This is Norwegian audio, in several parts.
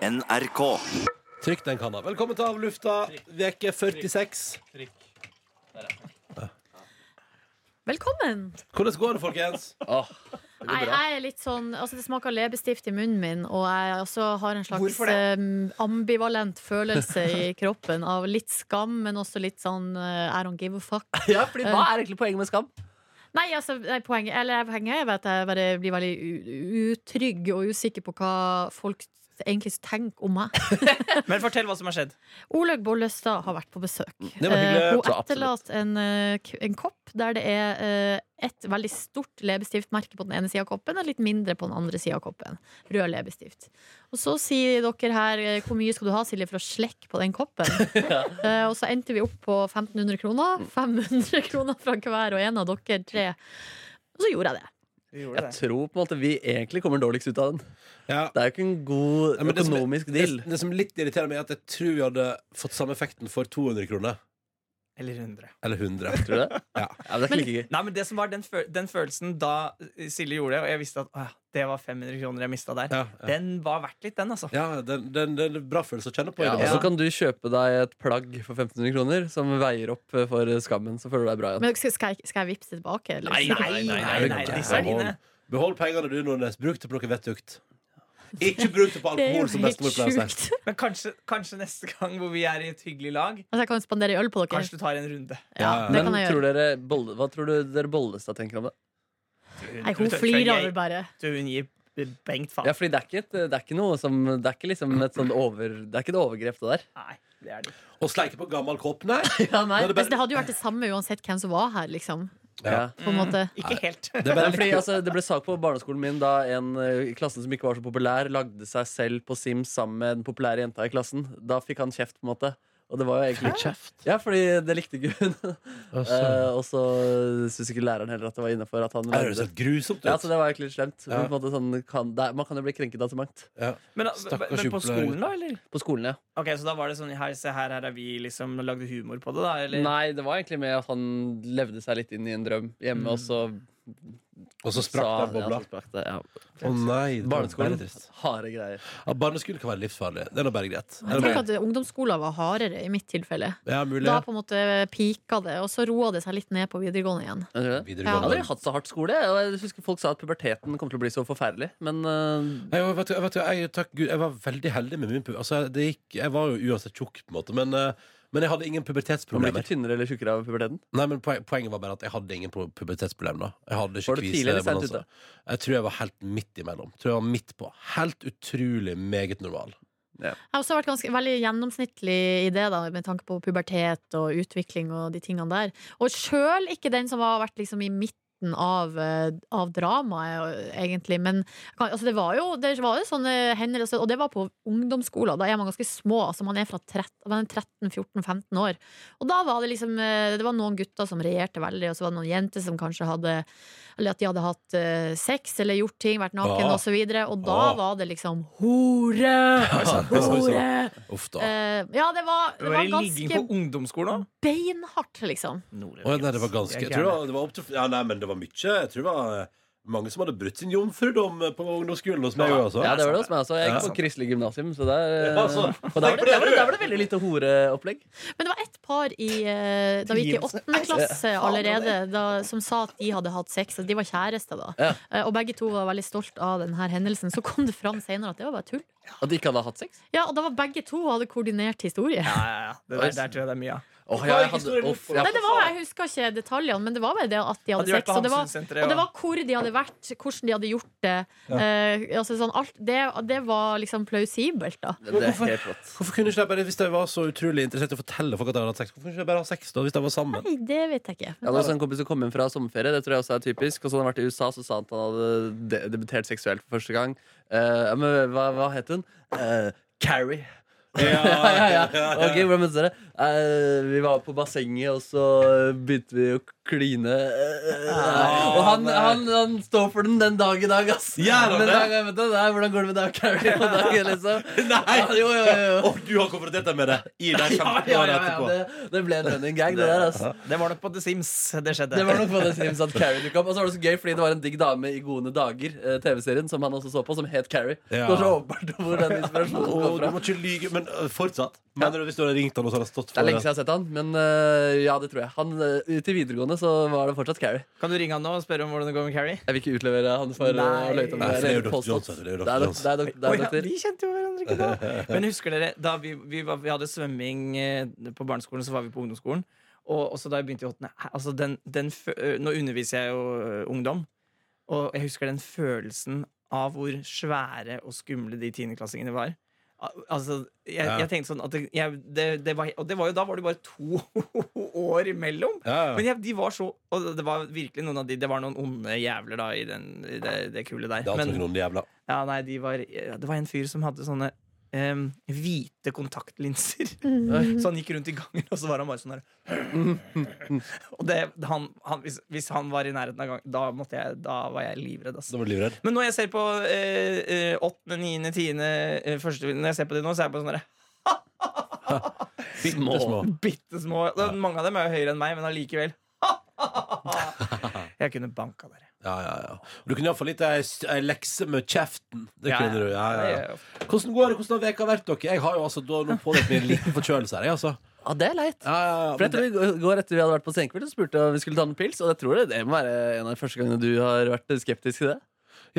NRK. Trykk den kanna. Velkommen til Av lufta, veke 46. Velkommen! Hvordan går det, folkens? Nei, jeg er litt sånn Altså, det smaker leppestift i munnen min, og jeg også har en slags Hvorfor det? eh, ambivalent følelse i kroppen av litt skam, men også litt sånn eh, I don't give a fuck. Ja, fordi Hva er egentlig poenget med skam? Nei, altså, nei, poenget, eller poenget er at jeg bare blir veldig u utrygg og usikker på hva folk egentlig tenker om meg. Men fortell hva som har skjedd. Olaug Bollestad har vært på besøk. Det var hyggelig. Eh, hun etterlater en, eh, en kopp der det er eh, et veldig stort leppestiftmerke på den ene sida av koppen og litt mindre på den andre sida av koppen. Rød leppestift. Og så sier dere her hvor mye skal du ha, Silje, for å slekke på den koppen. Eh, og så endte vi opp på 1500 kroner. 500 kroner fra hver og en av dere tre. Og så gjorde jeg det. Vi det. Jeg tror på en måte vi egentlig kommer dårligst ut av den. Ja. Det er jo ikke en god Ja, det som- økonomisk Det, deal. det som litt irriterer meg, er at jeg tror vi hadde fått samme effekten for 200 kroner. Eller 100. Eller 100. Tror du det? Ja. Ja, det er ikke like gøy. Nei, men det som var den, føl den følelsen da Silje gjorde det, og jeg visste at å, det var 500 kroner jeg mista der, Ja, ja. den var verdt litt, den, altså. ja den, den, den bra følelse å kjenne på. Ja, og så kan du kjøpe deg et plagg for 1500 kroner som veier opp for skammen. Så føler du deg bra igjen. Men skal skal jeg, skal jeg vippse tilbake? eller? Nei, nei, nei, nei, nei, disse er dine. Behold pengene du, Nordnes. Bruk til å noe vettugt. Ikke bruk det på alkohol, som bestemor pleier å si. Men kanskje, kanskje neste gang hvor vi er i et hyggelig lag, Altså, jeg kan spandere øl på dere. kanskje du tar en runde. Ja, Ja, det Men kan jeg tror gjøre. dere, Bolle- hva tror du dere Bollestad tenker om det? Nei, hun flirer over bare. Du, hun gir bengt faen. Ja, fordi det er ikke, et, det er ikke noe som Det er ikke liksom et sånt over Det er ikke et overgrep, det der. Nei, det er det. Og sleike på gammel kopp, nei. Ja, nei. Det Men bare- det hadde jo vært det samme uansett hvem som var her, liksom. Ja. På en måte. Ikke helt. Det ble, fordi, altså, det ble sak på barneskolen min da en eh, i klassen som ikke var så populær, lagde seg selv på Sims sammen med den populære jenta i klassen. Da fikk han kjeft, på en måte. Og det var jo egentlig kjeft. Ja, fordi det likte ikke hun. Altså. Eh, og så syntes ikke læreren heller at det var innafor Det høres helt grusomt ut. ja, så det var egentlig litt slemt. Ja. På en måte sånn, kan, det er, man kan jo bli krenket av så mangt. Ja. Men, Stakkars men på skolen, da, eller? På skolen, ja. Ok, Så da var det sånn her, Se her, her er vi liksom lagde humor på det, da? Eller? Nei, det var egentlig med at han levde seg litt inn i en drøm hjemme, og så Og så sprakk den bobla. Ja, sprakk det, ja. Å nei. Barneskolen. Harde greier. Ja, barneskolen kan være livsfarlig. Det er nå bare greit. Jeg tenker at ungdomsskolen var hardere i mitt tilfelle. Ja, mulig. Da på en måte pika det, og så roa det seg litt ned på videregående igjen. Det. Jeg har aldri hatt så hardt skole. Jeg husker Folk sa at puberteten kom til å bli så forferdelig. Men uh... Jeg, vet, jeg, vet, jeg, takk Gud, jeg var veldig heldig med min pub. Altså, det gikk, jeg var jo uansett tjukk, på en måte, men, eh, men jeg hadde ingen man blir pubertetsproblemer. ikke tynnere eller tjukkere av puberteten. Nei, men poen- Poenget var bare at jeg hadde ingen pro- pubertetsproblemer. da. Jeg hadde ikke Var du tidlig eller sent ute? Jeg tror jeg var helt midt imellom. Tror jeg var midt på. Helt utrolig meget normal. Jeg har også vært ganske, veldig gjennomsnittlig i det, da, med tanke på pubertet og utvikling og de tingene der. Og sjøl ikke den som har vært liksom i midten av, eh, av dramaet, egentlig. Men altså, det var jo, det var jo sånne hendelser, og det var på ungdomsskolen. Da er man ganske små. Altså, man er fra 13-14-15 år. Og da var det liksom eh, Det var noen gutter som regjerte veldig, og så var det noen jenter som kanskje hadde Eller at de hadde hatt eh, sex eller gjort ting, vært naken Ah. og så videre. Og da Ah. var det liksom hore! Hore! Uff da. Uh, ja, det var, det Var var det ligging ganske på ungdomsskolen beinhardt, liksom. Å, nei, det var ganske jeg tror det var, det var opp til, Ja, nei, men det var mye. Jeg tror det var eh, mange som hadde brutt sin jomfrudom på ungdomsskolen hos meg altså. Ja, det var det hos meg også. Jeg gikk på Kristelig gymnasium, så der, Ja, og der, var det, der, var det, der var det veldig lite horeopplegg. Men det var ett par i, eh, da vi gikk i åttende klasse allerede da, som sa at de hadde hatt sex. At de var kjærester da. Ja. Eh, Og begge to var veldig stolt av denne hendelsen. Så kom det fram senere at det var bare tull. At de ikke hadde hatt sex. Ja, Og da var begge to hadde koordinert historie. Ja, ja, ja. Det der, der tror jeg det er mye av. Hva er jeg hadde, oh, ja, Nei, det var, Jeg husker ikke detaljene, men det var bare det at de hadde Hadde sex. Og det var, og det var hvor de hadde vært, hvordan de hadde gjort det. Eh, altså sånn, alt, det, det var liksom plausibelt, da. rått. Hvorfor kunne ikke jeg bare, Hvis de var så utrolig interessert i å fortelle folk at de hadde hatt sex, hvorfor kunne ikke jeg bare ha sex da, hvis de var sammen? Nei, det vet jeg ikke. Jeg hadde også en kompis som kom hjem fra sommerferie. Det tror jeg også er typisk Og så hadde han vært i USA, så sa han at han hadde debutert seksuelt for første gang. Eh, men hva, hva het hun? Eh, Carrie. ja, ja, ja. Ok, hvordan møttes dere? Eh, vi var på bassenget, og så begynte vi å kline. Og han, han, han står for den den dag i dag, ass. Gjør han det? Nei, hvordan går det med deg og Carrie på dagen, liksom? Nei! Ja, jo, jo, jo. Og du har konfrontert deg med det i de Ja, 15 ja, årene ja, ja, etterpå. det, det ble en running gag, det der, ass. Det var nok på The Sims det skjedde. Det var nok på The Sims at Carrie dukket opp. Og så var det så gøy fordi det var en digg dame i Gode dager, eh, TV-serien, som han også så på, som het Carrie. Ja. Det var så åpenbart hvor den inspirasjonen kom du må ikke lyge, men øh, fortsatt. Mener du hvis du hadde ringt han og så hadde stått Det er lenge siden jeg har sett han, men uh, ja, det tror jeg. Han, uh, Til videregående så var det fortsatt Carrie. Kan du ringe han nå og spørre om hvordan det går med Carrie? Jeg vil ikke utlevere han for Nei. å løyte om det. det er jo Dr. Johnson, det er jo Dr. Johnson. ja, vi kjente jo hverandre ikke da. Men husker dere, da vi, vi, var, vi hadde svømming eh, på barneskolen, så var vi på ungdomsskolen. Og også da jeg begynte i åttende altså den, den, Nå underviser jeg jo ungdom, og jeg husker den følelsen av hvor svære og skumle de tiendeklassingene var. Al- Altså, jeg, Ja. jeg tenkte sånn at det, jeg, det, det var, Og det var jo, da var det bare to år imellom. Ja, Men jeg, de var så Og det var virkelig noen av de Det var noen onde jævler da i, den, i det, det kullet der. Det er Men, noen jævla ja, nei, de var, det var en fyr som hadde sånne em, hvite kontaktlinser. Mm. Så han gikk rundt i gangen, og så var han bare sånn her. Og det, han, han, hvis, hvis han var i nærheten av gangen, da, måtte jeg, da var jeg livredd. Altså. Da var du livredd. Men når jeg ser på eh, eh, åttende, niende, tiende, eh, første Når jeg ser på det nå, så er jeg bare sånn herre Bitte små. bitte små. Mange av dem er jo høyere enn meg, men allikevel. Jeg kunne banka dere. Ja, ja, ja. Du kunne iallfall gitt ei ei lekse med kjeften. Det Ja, kunne du. Ja, ja, ja. Hvordan går det? Hvordan har veka vært dere? Jeg har jo altså da nå pådratt meg en liten forkjølelse her. Jeg, altså. Ja, det er leit. ja, ja, ja. For jeg tror vi går etter vi hadde vært på Senkveld og spurte om vi skulle ta en pils. Og jeg tror det, det må være en av de første gangene du har vært skeptisk til det.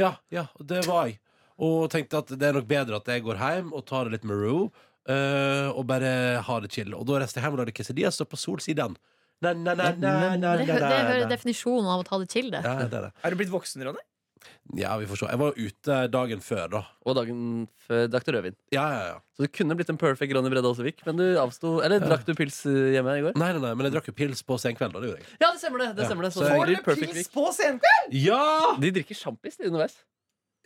Ja, ja, det var jeg. Og tenkte at det er nok bedre at jeg går hjem og tar det litt med ro. eh, og bare ha det chill. Og da reiste jeg hjem og lagde quesadillas og på Solsiden. Na, na, na, na, na, Det, hører er definisjonen av å ta det til det. Ja, det er det. Er du blitt voksen, Ronny? Ja, vi får se. Jeg var jo ute dagen før, da. Og dagen før drakk du rødvin. Ja, ja, ja. Så du kunne blitt en perfect Ronny Brede Aasevik, men du avsto Eller drakk du pils eh, hjemme i går? Nei, nei, nei, men jeg drakk jo pils på senkveld. da, Det gjorde jeg. Ja, det stemmer det! det, Ja. stemmer det. Så Så får det pils på senkveld! Ja! De drikker sjampis de underveis.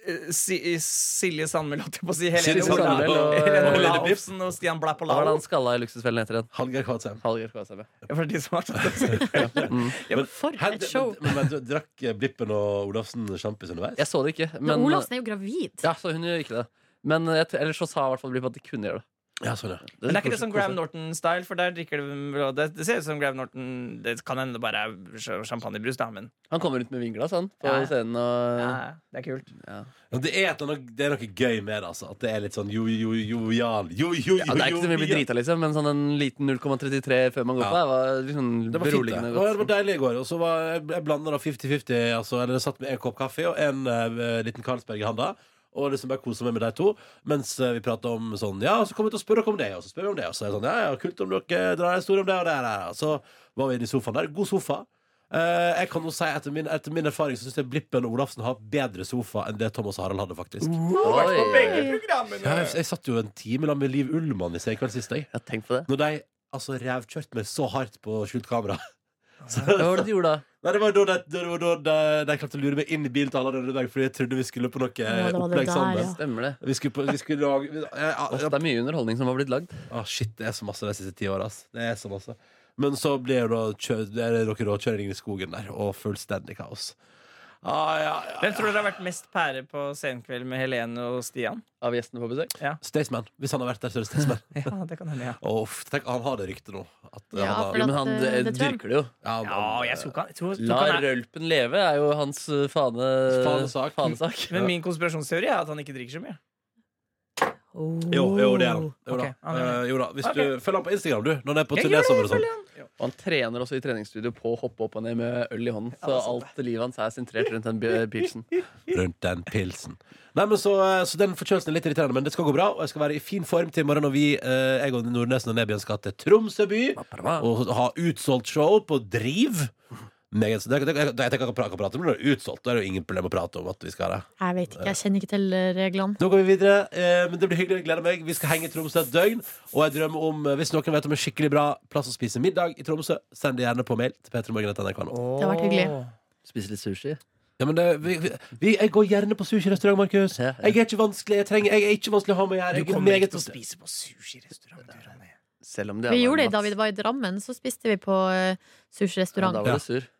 Eh, Si, Silje Sandmæl, holdt jeg på å si. Helene Sandmæl og- og Stian Hva er han skalla i Luksusfellen heter igjen? Hallgeir Kvadsheim. Hallgeir Kvadsheim. ja. For de som har tatt det Men- For et show! Men, men, men drakk Blippen og Olafsen sjampis underveis? Jeg så det ikke, Men men Olafsen er jo gravid. Ja, så hun gjør ikke det. Men ellers så sa i hvert fall Blipp at de kunne gjøre det. Ja, så det. Men det er ikke det som Graham Norton-style, for der drikker de det, det ser ut som Graham Norton Det kan hende det bare er champagnebrus, da, men Han kommer rundt med vinglass han, på Ja, scenen. Og, ja, det er kult. ja. Det er, noe, det er noe gøy med det, altså. At det er litt sånn jo-jo-jovial. Jo, jo, jo, Ja, det er ikke så mye å bli drita, liksom, men sånn en liten 0,33 før man går på, Ja. det var liksom Det var fint, det. beroligende det var deilig i går. Og så var jeg, jeg blanda 50-50. Altså, eller jeg satt med en kopp kaffe og en uh, liten Carlsberg i handa. Og liksom bare kosa meg med de to. Mens eh, vi prater om sånn Ja, så kommer vi til å spørre dere om det, og så spør vi om det. Og så er det sånn, ja, ja, kult om dere drar en historie om det og det. Der. Og så var vi inne i sofaen der. God sofa. Eh, jeg kan jo si Etter min, etter min erfaring Så syns jeg Blippen og Olafsen har bedre sofa enn det Thomas og Harald hadde, faktisk. Oi. Ja, jeg, jeg satt jo en time sammen med Liv Ullmann i Senkveld sist. jeg. Ja, tenk på det. Når de altså revkjørte meg så hardt på skjult kamera. Hva var det du gjorde da? Nei, det var da de, det var da de, de klarte å lure meg inn i bilen til alle andre dag fordi jeg trodde vi skulle på noe Ja, opplegg sammen. ja. Stemmer det. Vi skulle, på, vi skulle lage vi, ja, ja, det er mye underholdning som har blitt lagd. ah, Shit, det er så masse de siste ti åra. ass. Det er så masse. Men så blir jo da kjø, det er dere råkjøring i skogen der, og fullstendig kaos. Ah, ja, ja, Hvem tror ja. dere har vært mest pære på Senkveld med Helene og Stian? Av gjestene på besøk. Staysman. Hvis han har vært der, så er det Staysman. Ja, det kan hende, ja. Oh, tenk, han har det ryktet nå. At, eh, Ja, han har, Jo, men han eh, det, det dyrker det jo. ja, han- Ja, jeg tror ikke han tror, La han er, rølpen leve er jo hans uh, fane, Fanesak. fanesak. Men min konspirasjonsteori er at han ikke drikker så mye. Jo, jo, det er han. Jo, da. Ok, han er Eh, jo da. Hvis okay. du følger han på Instagram, du, når han er på Jeg gjør det, sommer og sånn. Og han trener også i treningsstudio på å hoppe opp og ned med øl i hånden. Så alt livet hans er sentrert rundt den pilsen. rundt den pilsen. Nei, men så, eh, så den forkjølelsen er litt irriterende, men det skal gå bra. Og jeg skal være i fin form til i morgen når vi, eh, jeg og Nordnesen og Nebjørn skal til Tromsø by og ha utsolgt show på Driv. Meget, det, det, det, jeg tenker Akkurat kan prate om det er utsolgt. Da er det jo ingen problem å prate om at vi skal ha det. Jeg vet ikke, jeg kjenner ikke til eh, reglene. Nå går vi videre, eh, men det blir hyggelig. Jeg gleder meg. Vi skal henge i Tromsø et døgn. Og jeg drømmer om, eh, hvis noen vet om en skikkelig bra plass å spise middag i Tromsø, send det gjerne på mail til p3morgen.nrk.no. Det har vært hyggelig. Spise litt sushi. Ja, men det, vi, vi, jeg går gjerne på sushirestaurant, Markus. Ja, ja. Jeg er ikke vanskelig Jeg, trenger, jeg er ikke vanskelig å ha med å gjøre. Du er kommer ikke til å spise på sushirestaurant. du, Ronny. Selv om det Vi gjorde det da vi var i Drammen, så spiste vi på sushirestaurant. Ja, da var du sur.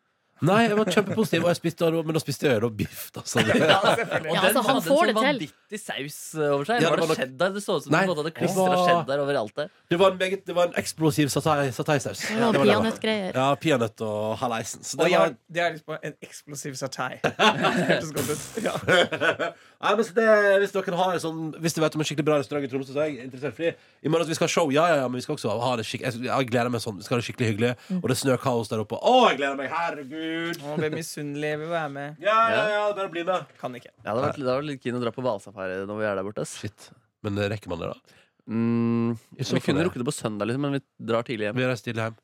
Nei, jeg var kjempepositiv, og jeg spiste, men da spiste jeg da biff. Da, så det. Ja, selvfølgelig. Og Ja, den altså, han hadde får en det sånn til. vanvittig saus over seg. Ja, var det det var nok- cheddar? Det så ut som Nei, du hadde klistra var- cheddar over alt det. Det var en, meget, det var en eksplosiv satai- sataisaus. Det var Det var peanøttgreier. Ja, peanøtt og haleisen. Så Og det ja, var det har jeg lyst på. En eksplosiv satai. Hørtes godt ut. Ja. Nei, men så det, hvis dere har en sånn Hvis du vet om en skikkelig bra restaurant i Tromsø, så er jeg interessert. Fordi i morgen vi skal ha show, ja, ja, ja, men vi skal også ha det skikkelig Jeg, gleder meg sånn. Vi skal ha det skikkelig hyggelig. Og det er snøkaos der oppe. Å, jeg gleder meg! Herregud! Å, Blir misunnelig. Jeg vil være med. Ja, ja, ja, bare bli med. Kan ikke. Ja, det var, vært, det litt keen å dra på hvalsafari når vi er der borte. ass. Shit. Men rekker man det, da? Mm, vi fall kunne rukket det på søndag, liksom, men vi drar tidlig hjem. Vi reiser tidlig hjem.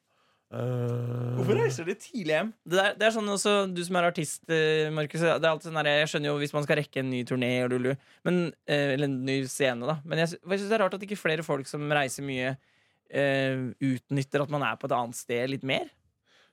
Eh, Hvorfor reiser de tidlig hjem? Det, der, det er sånn også, Du som er artist, eh, Markus. Det er alltid sånn der, jeg skjønner jo hvis man skal rekke en ny turné og lulu, men, eh, eller en ny scene, da. Men jeg, jeg syns det er rart at ikke flere folk som reiser mye, uh, utnytter at man er på et annet sted litt mer.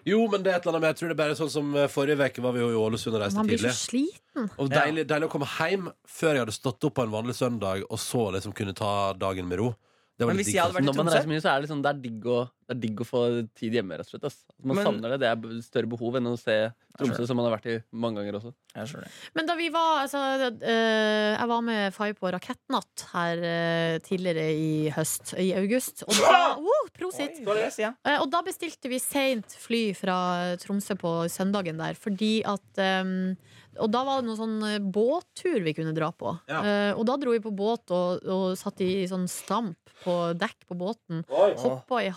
Jo, men det er et eller annet med Jeg tror det er bare sånn som Forrige uke var vi jo i Ålesund og reiste tidlig. Man blir så sliten. Og deilig, deilig å komme hjem før jeg hadde stått opp på en vanlig søndag, og så liksom kunne ta dagen med ro. Det var Men hvis jeg hadde vært i Når man reiser mye, så er det, liksom, det, er digg å, det er digg å få tid hjemme, rett og slett. Ass. Man Men- savner det. Det er større behov enn å se Tromsø, som man har vært i mange ganger også. Jeg. Men da vi var altså, eh, Jeg var med Fay på rakettnatt her eh, tidligere i høst, i august. Og da, oh, prosit! Eh, og da bestilte vi seint fly fra Tromsø på søndagen der, fordi at um, Og da var det noen sånn båttur vi kunne dra på. Ja. Uh, og da dro vi på båt og, og satt i sånn stamp på dekk på båten. Hoppa i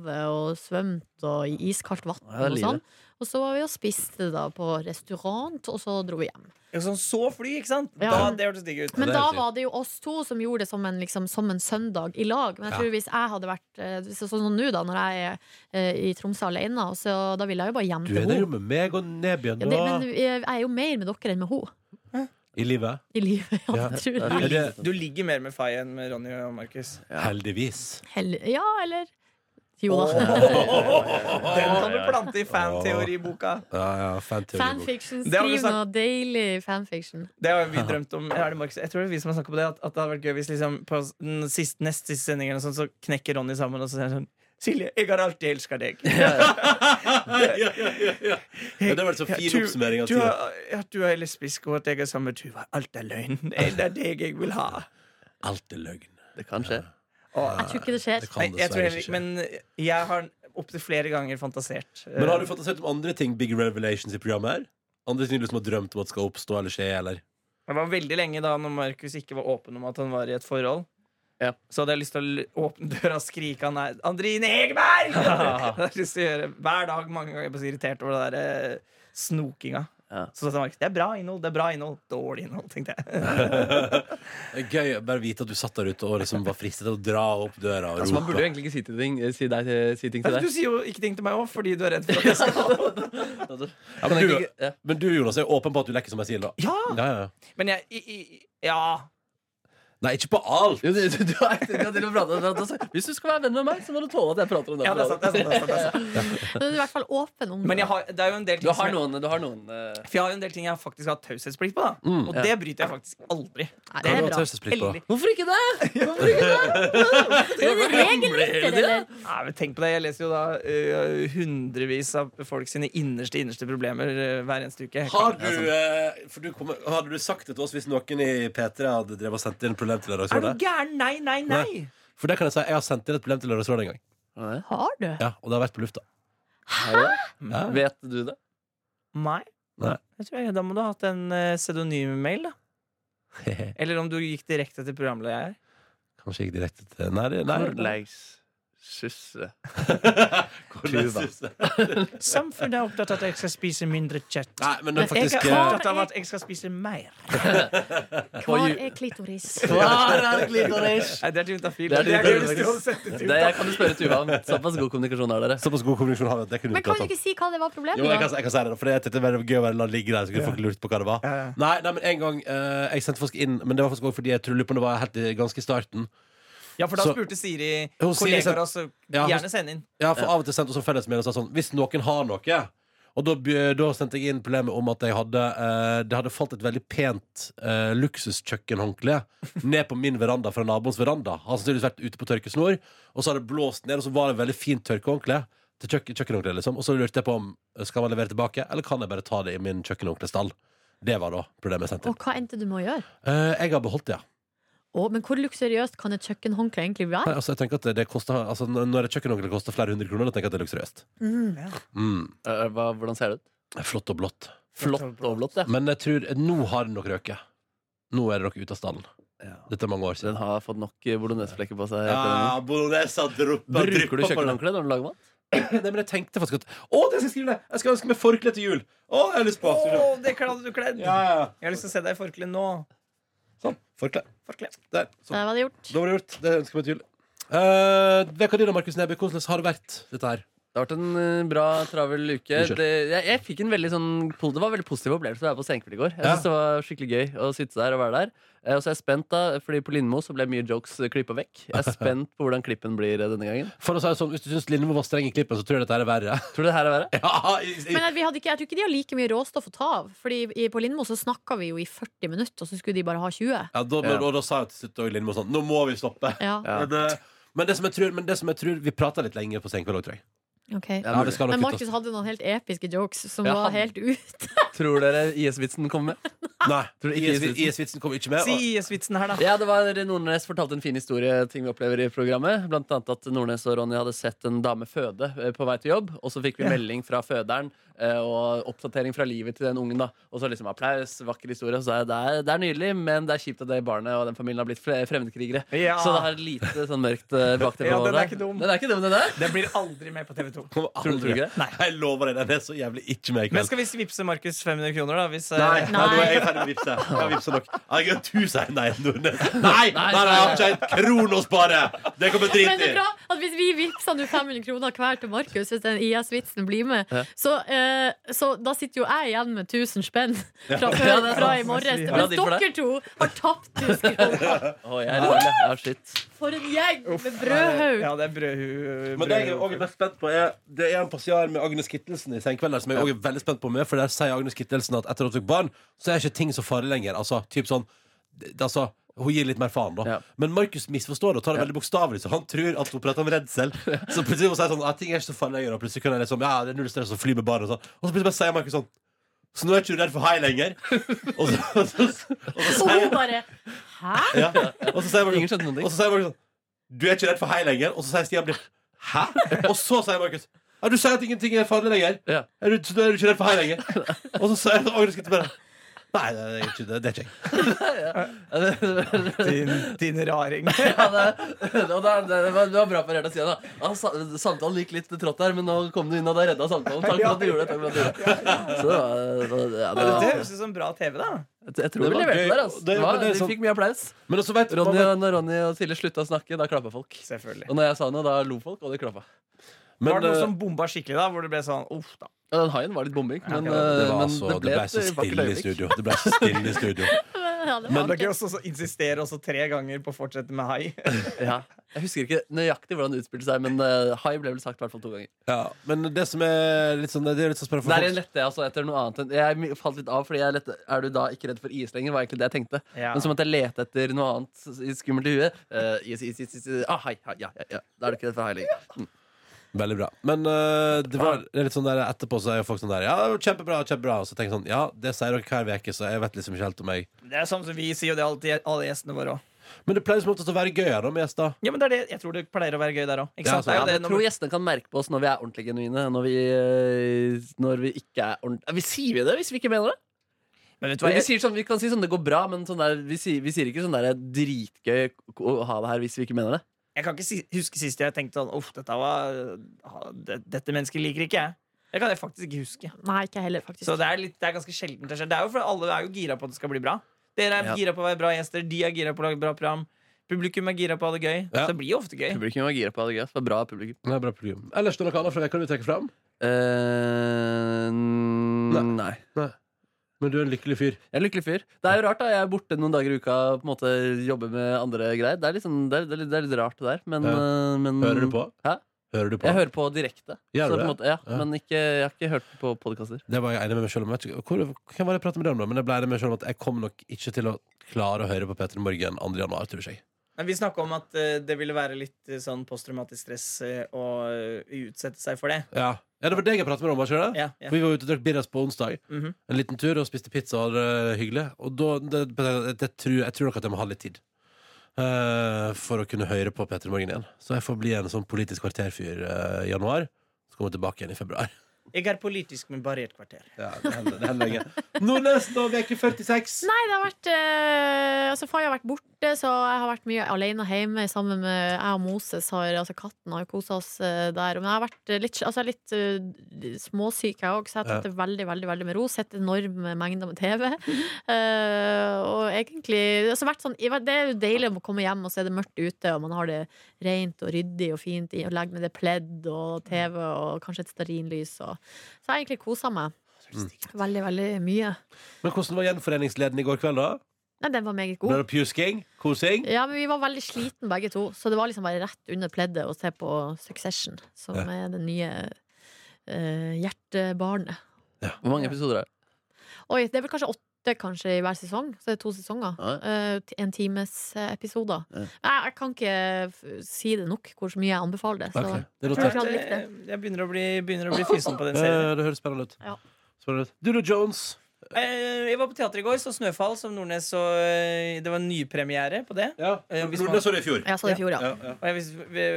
havet og svømt og i iskaldt vann. Ja, og, sånn. og så var vi og spiste da på restaurant, og så dro vi hjem. Ja, Sånn så fly, ikke sant? Ja. Da, det hørtes digg ut. Men da var det jo oss to som gjorde det som en, liksom, som en søndag i lag. Men jeg Ja. tror hvis jeg hadde vært eh, sånn som nå, da, når jeg er eh, i Tromsø alene, så, da ville jeg jo bare hjem Du er jo med meg og Nebjørn Ja, det, men jeg er jo mer med dere enn med henne i livet. i livet. Ja, Ja. tror jeg. Er Du ligger mer med Faye enn med Ronny og Markus. heldigvis? Hel ja, eller Jo da. Den kan du plante i fanteoriboka. Ja, ja, fanteori. Fanfiction. Skriv noe deilig fanfiction. Det har vi drømt om. Jeg tror det er vi som har snakket på det. At, at det hadde vært gøy hvis liksom på siste, nest siste sending sånn, så knekker Ronny sammen og så sier han sånn Silje, jeg har alltid elska deg. ja, ja, ja, ja. Ja, det var så fin Du- oppsummering av tida. At du er lesbisk, og at jeg er sammen med Tuva. Alt er løgn. Det er deg jeg vil ha. Alt er løgn. Det kan skje. Jeg tror ikke det skjer. Det kan Nei, jeg tror heller ikke men jeg har opptil flere ganger fantasert. Men har du fantasert om andre ting, big revelations i programmet her? Andre ting du liksom har drømt om at skal oppstå eller skje, eller? Det var veldig lenge da når Markus ikke var åpen om at han var i et forhold. Ja. Så hadde jeg lyst til å åpne døra og skrike han er Andrine Hegerberg! Det hadde jeg lyst til å gjøre hver dag. Mange ganger jeg ble så irritert over det der eh, snokinga. Ja. Så sa Markus det er bra innhold, det er bra innhold. Dårlig innhold, tenkte jeg. Det gøy å bare vite at du satt der ute og liksom var fristet til å dra opp døra og Altså, man burde jo egentlig ikke si, ting, si, deg, si ting til Du sier jo ikke ting til meg òg, fordi du er redd for at jeg skal Ja, men, du, men du, Jonas, er åpen på at du lekker som ei sil, da. Ja! Ja, ja. Men jeg i, i, Ja. Nei, ikke på alt! Du, du, du, har, du har til å prate, altså, hvis du skal være venn med meg, så må du tåle at jeg prater om det. ja det er sant. Det er sant, det er sant, det er sant. Men du er i hvert fall åpen om Men det. jeg har, det er jo en del Du har noen, du har noen eh, For jeg har jo en del ting jeg faktisk har taushetsplikt på. da Mm, Og ja. det bryter jeg faktisk aldri. Nei, Det er bra. Heldig. Hvorfor ikke det? Hvorfor ikke det? Er det regelrytter, eller? Nei, men tenk på det, Jeg leser jo da uh, hundrevis av folk sine innerste innerste problemer uh, hver eneste uke. Har du, for du kommer, hadde du sagt det til oss hvis noen i P3 hadde drevet og sendt inn et problem til Er du gæren? Nei, nei, nei! For det kan jeg si, jeg har sendt inn et problem til Lørdagsrådet en gang. Har du? Ja, Og det har vært på lufta. Hæ? det? Ja. Vet du det? Nei. Nei. Jeg tror jeg, Da må du ha hatt en uh, pseudonym-mail. da Eller om du gikk direkte til programleder. Kanskje ikke direkte til Nei, det, nei. Korleis susse. Tuva. Samfunnet er opptatt av at jeg skal spise mindre kjøtt. Nei, men Men jeg faktisk Jeg er eh, opptatt av at jeg skal spise mer. Hvor er klitoris? Hvor er klitoris? Nei, Det er til juntafil. Det er Det er til Det kan du spørre Tuva om. Såpass god kommunikasjon har dere. Såpass god kommunikasjon har vi det kunne Men kan du ikke si hva det var problemet? Jo, jeg kan, jeg kan si det, for det er bare gøy å være la ligge der. Så kunne folk lurt på hva det var. Nei, nei, men en gang uh, Jeg sendte folk inn Men det var faktisk også fordi jeg tror på det var helt i, ganske i starten. Ja, for da Så- spurte Siri kollegaer oss Ja, gjerne sende inn. Ja, for av og til sendte hun fellesmelding og sa sånn Hvis noen har noe og da, da sendte jeg inn problemet om at jeg hadde eh, det hadde falt et veldig pent eh, luksuskjøkkenhåndkle ned på min veranda fra naboens veranda. Han hadde sannsynligvis vært ute på tørkesnor, og så hadde det blåst ned, og så var det et veldig fint tørkehåndkle. til kjøkken, kjøkkenonkelen, liksom. Og så lurte jeg på om skal man levere tilbake, eller kan jeg bare ta det i min kjøkkenonkels stall. Det var da problemet jeg sendte. Og hva endte du med å gjøre? Eh, jeg har beholdt det, ja. Å, men hvor luksuriøst kan et kjøkkenhåndkle egentlig være? Nei, altså, jeg tenker at det, det koster, altså, når et kjøkkenhåndkle koster flere hundre kroner, da tenker jeg at det er luksuriøst. Mm. Eh, Hva, hvordan ser det ut? Flott og blått. Flott og blått, ja. Men jeg tror Nå har den nok røket. Nå er det nok ute av stallen. ja. Dette er mange år siden. Den har fått nok eh, bologneseflekker på seg. Ja, bolognese drypper Bruker du kjøkkenhåndkle når du lager mat? Nei, men jeg tenkte faktisk at Å, det skal jeg skrive ned! Jeg skal ønske meg forkle til jul! Å, jeg har lyst på! Å, det kledde du kledd! Ja, ja, ja. Jeg har lyst til å se deg i forkle nå. Sånn. Forkle. Forkle. Der. Sånn. Der var det gjort. Da var det gjort. Det ønsker jeg meg til jul. Uh, Veka di da, Markus Neby. Hvordan har det vært, dette her? Det har vært en eh, bra, travel uke. Det, jeg, jeg fikk en veldig sånn Det var en veldig positiv opplevelse å være på Senkveld i går. Jeg Ja. Det var skikkelig gøy å sitte der og være der. Eh, Og så er jeg spent, da fordi på Lindmo så ble mye jokes klippa vekk. Jeg er spent på hvordan klippen blir eh, denne gangen. For å si det sånn, Hvis du syns Lindmo var streng i klippen, så tror jeg dette her er verre. Tror du det her er verre? Ja, i, i, Men vi hadde ikke, jeg tror ikke de har like mye råstoff å ta av. Fordi i- på Lindmo så snakka vi jo i 40 minutter, og så skulle de bare ha 20. ja, da, men, og da sa jeg til slutt òg Lindmo sånn Nå må vi stoppe. Ja, Ja. Men, det, men, det som jeg tror, men det som jeg tror Vi prata litt lenge på Senkveld òg, tror jeg. Ok Ja, det Men. Markus hadde noen helt episke jokes som Ja, var helt ut. Tror dere IS-vitsen kommer med? Nei, Tror du IS- IS-vitsen? IS-vitsen kom ikke med. Si IS-vitsen her, da. Ja, det var Nordnes fortalte en fin historie ting vi opplever i programmet. Blant annet at Nordnes og Ronny hadde sett en dame føde eh, på vei til jobb. Og så fikk vi melding fra føderen og oppdatering fra livet til den ungen. da Og så liksom applaus, vakker historie. Og så er det det er nydelig, men det er kjipt at det barnet og den familien har blitt fre- fremmedkrigere. Ja. Så det har lite sånn mørkt bak det. Ja, den er ikke dum. Den er ikke dum, den der. Det blir aldri med på TV2. Tror du ikke det? Nei. Jeg lover deg, den er så jævlig ikke med i kveld. Men skal vi vippse Markus 500 kroner, da? Hvis, eh, Nei, nei. Nei. nå er jeg ferdig med å vipse. Jeg har vipset nok. Jeg har tusen nei, Nordnes. Nei, nei, nei, jeg har ikke en krone å spare! Det kommer Men drit det i. er bra at hvis vi vippser 500 kroner hver til Markus, hvis den IS-vitsen blir med, så, eh, så da sitter jo jeg igjen med 1000 spenn fra, før, fra i morges. Bra Mens dere to har tapt 1000 kroner. Er. Ja. For en gjeng med brødhaug! Ja, det er brødhu... Men det jeg er også mest spent på er Det er en passiar med Agnes Kittelsen i Senkveld som jeg også er veldig spent på med, for der sier Agnes Kittelsen at etter at hun fikk barn, så er ikke ting så farlig lenger. Altså, typ sånn det, altså, Hun gir litt mer faen, da. Ja. Men Markus misforstår det og tar det veldig bokstavelig. Så han tror at hun prater om redsel. Så plutselig må hun si sånn at ting er ikke så farlig lenger. Og plutselig kan jeg liksom, ja, det er null stress å fly med barn og sånn. Og så plutselig bare sier Markus sånn Så nå er ikke du redd for hai lenger? Og så, og så, og så, Og sier hun bare Hæ? ja. Og så sier Markus så sånn Du er ikke redd for hei lenger Og så sier Stian Blipp Hæ? Og så sier Markus Ja, du sier at ingenting er farlig lenger Ja. er du, så nå er du ikke redd for hei lenger Og så sier Agnes Gitte bare Nei, det er ikke det, det er ikke jeg Din, din raring. Ja, det, det, var- det, det var bra parert å si det. Han Samtalen gikk litt trått her, men nå kom du inn og det redda samtalen. Takk for at du gjorde det. Det. Var, det var, ja, det Det var, høres ut som bra TV, da. jeg, jeg tror Det vi var leverte der. Altså. Det- Det var, men det er vi sånn- fikk mye applaus. Men også vet Ronny, og- når Ronny og Silje slutta å snakke, da klappa folk. Og når jeg sa noe, da lo folk, og de klappa. Men, var det noe eh, som bomba skikkelig, da? Hvor det ble sånn uff, da. Ja, den haien var litt bombing, men, det, eh, var men så, det det ble så stille i studio Det ble så stille i studio Ja, det Men dere det er gøy også å insistere også tre ganger på å fortsette med hai. Ja. Jeg husker ikke nøyaktig hvordan det utspilte seg, men uh, hai ble vel sagt i hvert fall to ganger. ja, Men det som er litt sånn Det er litt sånn for Der folk lette jeg altså etter noe annet Jeg falt litt av, fordi jeg lette Er du da ikke redd for is lenger? Var egentlig det jeg tenkte. Ja. Men som at jeg lette etter noe annet i skummelt i huet. Uh, is, is, is, is, is. Ah, hai, hai, ja, ja, ja. Da er du ikke redd for hai lenger. Mm. Veldig bra Men uh, det var er litt sånn der etterpå Så er jo folk sånn der Ja, kjempebra, kjempebra Og så tenker jeg sånn Ja, det sier dere hver veke Så jeg vet liksom ikke helt om jeg Det er sånn som vi sier og det alltid alle gjestene våre òg. Men det pleier som oftest å være gøy her med gjester Ja, men det er det. Jeg tror det pleier å være gøy der òg. Ja, sant? så- Det er Ja, jeg tror gjestene kan merke på oss når vi er ordentlig genuine. Når vi, eh, når vi ikke er ordentlig Vi sier vi det hvis vi ikke mener det? Men vet du hva? Vi, Jeg, sier sånn, vi kan si sånn det går bra, men sånn der, vi, sier, vi sier ikke sånn der dritgøy å ha det her hvis vi ikke mener det. Jeg kan ikke si, huske sist jeg tenkte sånn Uff, dette var det, Dette mennesket liker ikke jeg. Det kan jeg faktisk ikke huske. Nei, ikke heller, faktisk. Så det er, litt, det er ganske sjeldent det skjer. Det er jo for Alle er jo gira på at det skal bli bra. Dere er Ja. gira på å være bra gjester, de er gira på å lage bra program. Publikum er gira på å ha det gøy. Ja. Så det blir jo ofte gøy. Publikum er gira på å ha det. gøy Det er bra publikum. Det er bra publikum Ellers noe annet fra veka du vil trekke frem? nei. nei. Men du er en lykkelig fyr Jeg er en lykkelig fyr. Det er jo rart, da. Jeg er borte noen dager i uka på en måte jobber med andre greier. Det er litt, sånn, det er, det er, litt- det er litt rart, det der. Men, Ja. eh, men Hører du på? Hæ? Hører du på? Jeg hører på direkte. Gjør du Så på det? måte, ja, Ja. Men ikke, jeg har ikke hørt på podkaster. Det var jeg enig med meg selv om. Hvor, hvem var det jeg pratet med deg om da? Men jeg ble enig med meg selv om at jeg kommer nok ikke til å klare å høre på Peter Morgen 2. januar, tror jeg. Men Vi snakka om at eh, det ville være litt eh, sånn posttraumatisk stress eh, å utsette seg for det. Ja. ja, det var deg jeg pratet med om. ikke det? Ja, ja. For Vi var ute og drakk birras på onsdag. Mhm. En liten tur og spiste pizza og hadde det hyggelig. Og da, det, det, det, tror, jeg tror nok at jeg må ha litt tid. Uh, for å kunne høre på P3 Morgen igjen. Så jeg får bli en sånn politisk kvarterfyr eh, i januar. Så kommer jeg tilbake igjen i februar. Jeg er politisk, men bare i et kvarter. Ja, det hender, det hender lenge. Nordnes, nå uke 46. Nei, det har vært eh, Altså, Fai har vært borte, så jeg har vært mye alene hjemme sammen med Jeg og Moses har Altså, katten har kosa oss eh, der. Men jeg har vært eh, litt, altså, litt uh, småsyk, jeg òg, så jeg har tatt det veldig veldig, veldig med ro. Sett enorme mengder med TV. Uh, og egentlig altså, vært sånn, Det er jo deilig å komme hjem, og så er det mørkt ute, og man har det rent og ryddig og fint, og legger med det pledd og TV og kanskje et stearinlys. Og, så jeg har egentlig kosa meg veldig, veldig mye. Men hvordan var gjenforeningsleden i går kveld, da? Nei, den var meget Ble god. det pjusking? Kosing? Ja, men Vi var veldig sliten begge to, så det var liksom bare rett under pleddet å se på Succession, som Ja. er det nye uh, hjertebarnet. Hvor mange episoder er det? Oi, det er vel kanskje åtte kanskje i hver sesong, så det er to sesonger. Ja. Uh, en times eh, episoder. Ja. Jeg, jeg kan ikke si det nok hvor mye jeg anbefaler det. Så. Okay. det jeg, det? Eh, Jeg begynner å bli, begynner å bli fysen på den serien. Det høres spennende ut. Ja. Spennende. Jones? Eh, Jeg var på teater i går, så Snøfall som Nordnes og eh, Det var nypremiere på det. Ja. Eh, Nordnes man- så det i fjor. Ja, så det i fjor, ja. Ja, ja. Og jeg, hvis,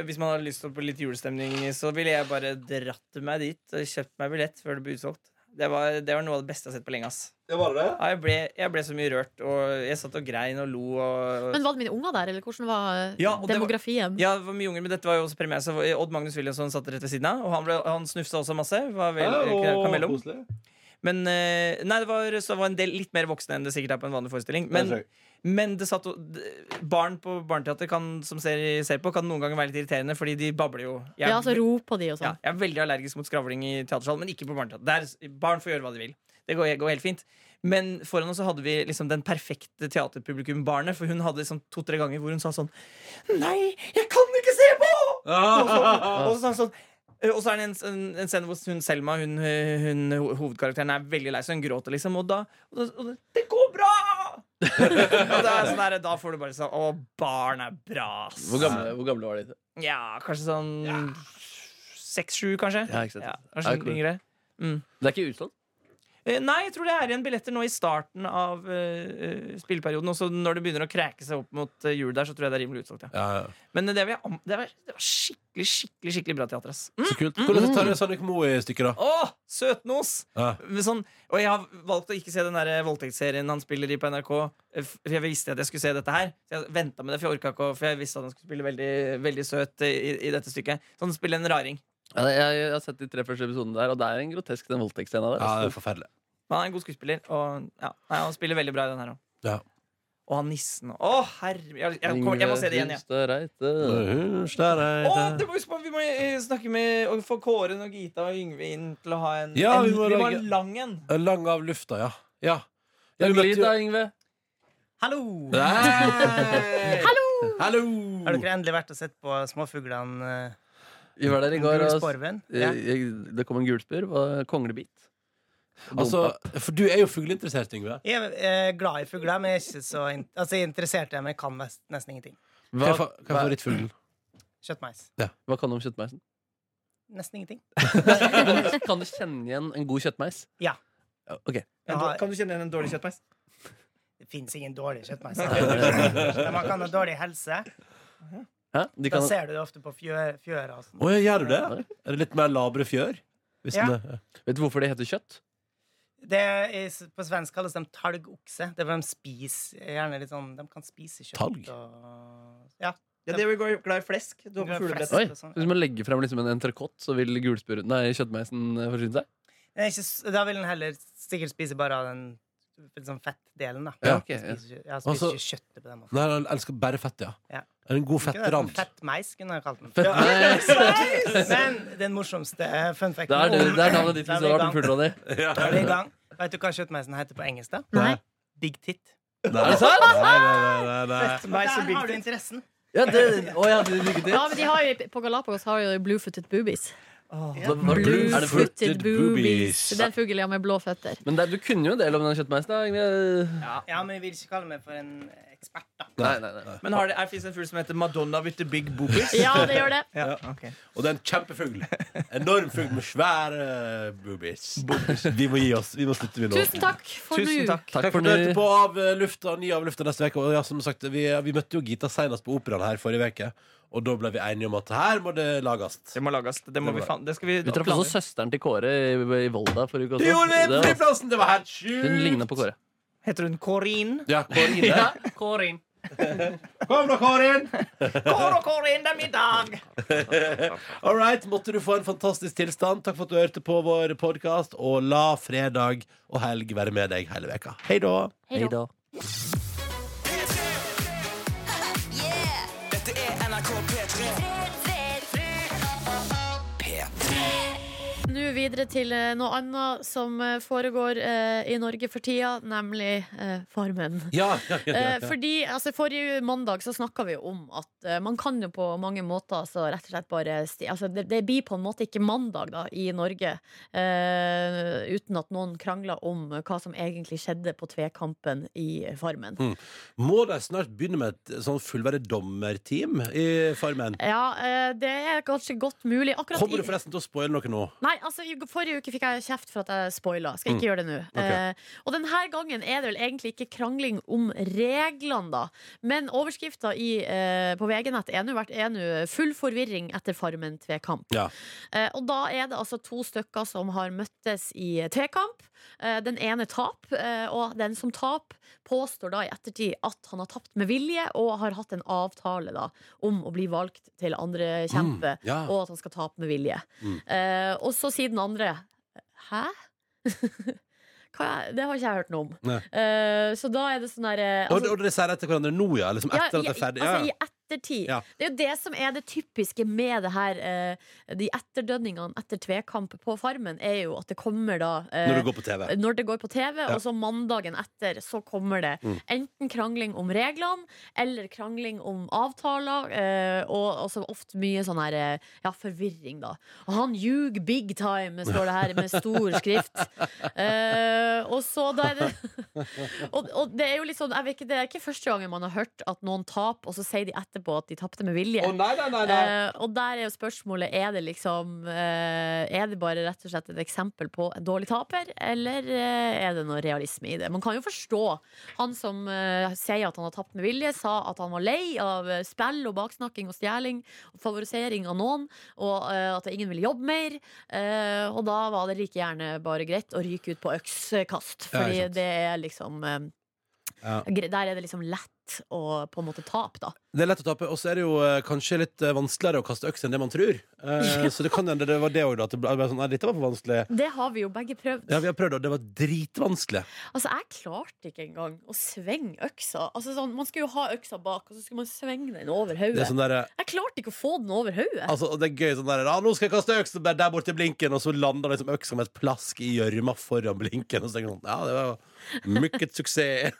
hvis man har lyst til på litt julestemning, så ville jeg bare dratt meg dit og kjøpt meg billett før det ble utsolgt. Det var, det var noe av det beste jeg har sett på lenge. ass det var det ja, jeg, ble, jeg ble så mye rørt, og jeg satt og grein og lo. Og, Men var det mine unger der, eller hvordan var Ja, demografien? det var- ja, det var mye unger, men dette var jo også premiere. Så Odd Magnus Williamson satt rett ved siden av, og han, ble, han snufsa også masse. Var vel, Ja, og. Men eh, Nei, det var, så det var en del litt mer voksne enn det sikkert er på en vanlig forestilling. Men, men det satt, barn på barneteater kan, som ser, ser på, kan noen ganger være litt irriterende, fordi de babler jo. Jeg, Ja, altså ro på de og ja, sånn. jeg er veldig allergisk mot skravling i teatersal, men ikke på barneteater. Der, barn får gjøre hva de vil. Det går, går helt fint. Men foran oss så hadde vi liksom den perfekte teaterpublikum-barnet, for hun hadde liksom to-tre ganger hvor hun sa sånn Nei, jeg kan ikke se på! Og så, og så, sa hun sånn og så er det en, en, en scene hvor hun Selma, hun, hun, hovedkarakteren, er veldig lei seg. Hun gråter, liksom. Og da, og da og det, går bra! og det er sånn der, da får du bare sånn Å, barn er bra, ass. Hvor gamle, hvor gamle var de? Ja, kanskje sånn seks-sju, kanskje. Ja, ikke sant. Ja, Ja, cool. yngre. Mm. Det er ikke utsolgt? Eh, Nei, jeg tror det er igjen billetter nå i starten av eh, eh, spilleperioden. Og så når det begynner å kreke seg opp mot uh, jul der, så tror jeg det er rimelig utsolgt. Ja. Ja, ja. Men det, vil det, var, det var skikkelig skikkelig, skikkelig bra teater. Ass. Mm. Så kult. Hvordan mm. tar du Sannik Moe i stykket, da? Å, søtnos! Ja. Sånn, og jeg har valgt å ikke se den der voldtektsserien han spiller i på NRK. For jeg visste at jeg skulle se dette her. Så jeg venta med det, for jeg orka ikke For jeg visste at han skulle spille veldig, veldig søt i, i dette stykket. Så han spiller en raring. Ja, jeg, jeg har sett de tre første episodene der, og det er en grotesk den voldtektsscena der. Ja, det er forferdelig. Men han er en god skuespiller, og ja, nei, han spiller veldig bra i den her òg. Ja. Og han nissen Å, herre jeg, jeg, kommer, jeg må se det igjen, ja. Å, det må vi, huske på, vi må eh, snakke med og få Kåren og Gita og Yngve inn til å ha en, Ja, en vi må vi må ha lage- en lang en. Lang av lufta, ja. Ja. Ja, Ja, vi møtte Glid jo- da, Yngve. Hallo! Nei! Hallo! Har dere endelig vært og sett på småfuglene? eh, Vi var der i går, og jeg, Ja. jeg, det kom en gulspurv og konglebit. Altså, for du er jo fugleinteressert, Yngve. Jeg er eh, glad i fugler, men jeg er ikke så in altså, jeg er interessert i dem. Men jeg kan nesten ingenting. Hva Hva, hva er favorittfuglen? Kjøttmeis. hva kan du om kjøttmeisen? Nesten ingenting. kan du kjenne igjen en god kjøttmeis? Ja. Okay. Ok. Har- Kan du kjenne igjen en dårlig kjøttmeis? Det fins ingen dårlig kjøttmeis. Men man kan ha dårlig helse. Hæ? De Da kan, ser du det ofte på fjø- fjøra. og sånn. Å, ja, gjør du det? Er det litt mer labre fjør? Hvis Ja. den er- vet du hvorfor det heter kjøtt? Det er, på svensk kalles de talgokse. Det er for de spiser gjerne litt sånn De kan spise kjøtt. Talg? Og, ja. Ja, det er vi glad i flesk. Du har på fuglebillett. flesk. Oi, sånn, Hvis man legger frem liksom en entrecôte, så vil gulspurven Nei, kjøttmeisen eh, forsyne seg? Det er ikke, s- da vil den heller sikkert spise bare av den litt sånn fettdelen, da. Ja, ok, ja. Spiser, ikke- jeg spiser Altså- ikke kjøttet på den måten. Nei, han elsker bare fett, ja. Ja. En god fett rand. Fett meis, Fettmeis kunne jeg kalt den. Fett meis. Men den morsomste fun fun Det er, det, det er navnet ditt hvis du har vært på full, Ronny. Da er vi i gang. Vet du hva kjøttmeisen heter på engelsk? da? Nei. Big tit. Nei, Er det sant? Nei, nei, nei, og Der har du interessen. Ja, det, å, ja, det ligger Ja, men de har jo, På Galapagos har de bluefooted boobies. Oh, Er Blue-footed? Boobies. Det er en fugl ja, med blå føtter. Men det, du kunne jo en del om den kjøttmeisen. Yngve. Ja, men jeg vil ikke kalle meg for en ekspert, da. Nei, nei, nei. Men har det, er, det en fugl som heter Madonna with the big boobies? Ja, det gjør det. Ja, Okay. Og det er en kjempefugl. Enorm fugl med svære boobies. Vi må gi oss. Vi må slutte, vi nå. Tusen takk for nå. Takk. Takk Takk for for at du hørte på av eh, lufta, ny av lufta neste uke. Og ja, som sagt, vi, vi møtte jo Gita senest på Operaen her forrige uke. Og da ble vi enige om at her må det lages. Det må lages. Det, må Det vi, må- fan, det skal vi, Vi traff også søsteren til Kåre i, i Volda forrige uke Det gjorde vi flyplassen! Det var helt sjukt! Hun ligna på Kåre. Heter hun Kårin? Ja, Kårin. Ja, Kårin. Kom da, Kårin! Kåre og Kårin, det er middag! All right, måtte du få en fantastisk tilstand. Takk for at du hørte på vår podkast. Og la fredag og helg være med deg hele veka. Hei da. Hei da. Nå videre til eh, noe annet som eh, foregår eh, i Norge for tida, nemlig Farmen. Ja, ja, ja, fordi altså, Forrige mandag så snakka vi om at man kan jo på mange måter altså, rett og slett bare altså, det, det blir på en måte ikke mandag da i Norge eh, uten at noen krangler om hva som egentlig skjedde på tvekampen i Farmen. Må de snart begynne med et sånn fullverdig dommerteam i Farmen? Ja, eh, det er kanskje godt mulig. Akkurat Kommer du forresten til å spoile noe nå? Nei, altså i Forrige uke fikk jeg kjeft for at jeg spoila. Skal ikke gjøre det nå. Okay. Ok. Eh, og denne gangen er det vel egentlig ikke krangling om reglene, da. Men overskrifta eh, på VG-nett er nå vært 'Full forvirring etter Farmen tvekamp'. Ja. Eh, og da er det altså to stykker som har møttes i tvekamp. Eh, den ene tap, eh, og den som tap påstår da i ettertid at han har tapt med vilje, og har hatt en avtale da om å bli valgt til andre kjempe, Mm, ja. og at han skal tape med vilje. Mm. Eh, og så sier den andre Hæ? Det har ikke jeg hørt noe om. Eh, så da er det sånn derre Og, altså, og dere sier det til hverandre nå, ja? Liksom etter ja, at det er ferdig? i, Ja. altså, ettertid. Ja. Det er jo det som er det typiske med det her eh, De etterdønningene etter tvekamp på Farmen, er jo at det kommer da eh, Når det går på TV? når det går på TV, Ja. og så mandagen etter så kommer det Mm. enten krangling om reglene eller krangling om avtaler, eh, og også ofte mye sånn her eh, ja, forvirring, da. Og han ljug big time, står det her med stor skrift. Eh, og så da er det og, og det er jo litt sånn jeg vet ikke, Det er ikke første gangen man har hørt at noen taper, og så sier de etterpå at de tapte med vilje. nei, nei, nei, nei. Eh, og der er jo spørsmålet Er det liksom eh, Er det bare rett og slett et eksempel på en dårlig taper, eller eh, er det noe realisme i det? Man kan jo forstå han som eh, sier at han har tapt med vilje, sa at han var lei av spill og baksnakking og stjeling favorisering av noen, og eh, at ingen ville jobbe mer. Eh, og da var det like gjerne bare greit å ryke ut på økskast, fordi ja, det er liksom Ja. Der er det liksom lett å på en måte tape, da. Det er lett å tape, og så er det jo eh, kanskje litt eh, vanskeligere å kaste øks enn det man tror. Eh, så det kan hende det var det òg, da. At det ble sånn, nei, dette var for vanskelig. Det har vi jo begge prøvd. Ja, vi har prøvd, og det var dritvanskelig. Altså, jeg klarte ikke engang å svinge øksa. Altså, sånn, man skulle jo ha øksa bak, og så skulle man svinge den over Det hodet. er sånn der, Jeg klarte ikke å få den over hodet. altså, og det er gøy sånn der ah, 'Nå skal jeg kaste øks der borte i blinken', og så lander liksom øksa med et plask i gjørma foran blinken. Og så tenker jeg sånn Ja, det var mykket suksess.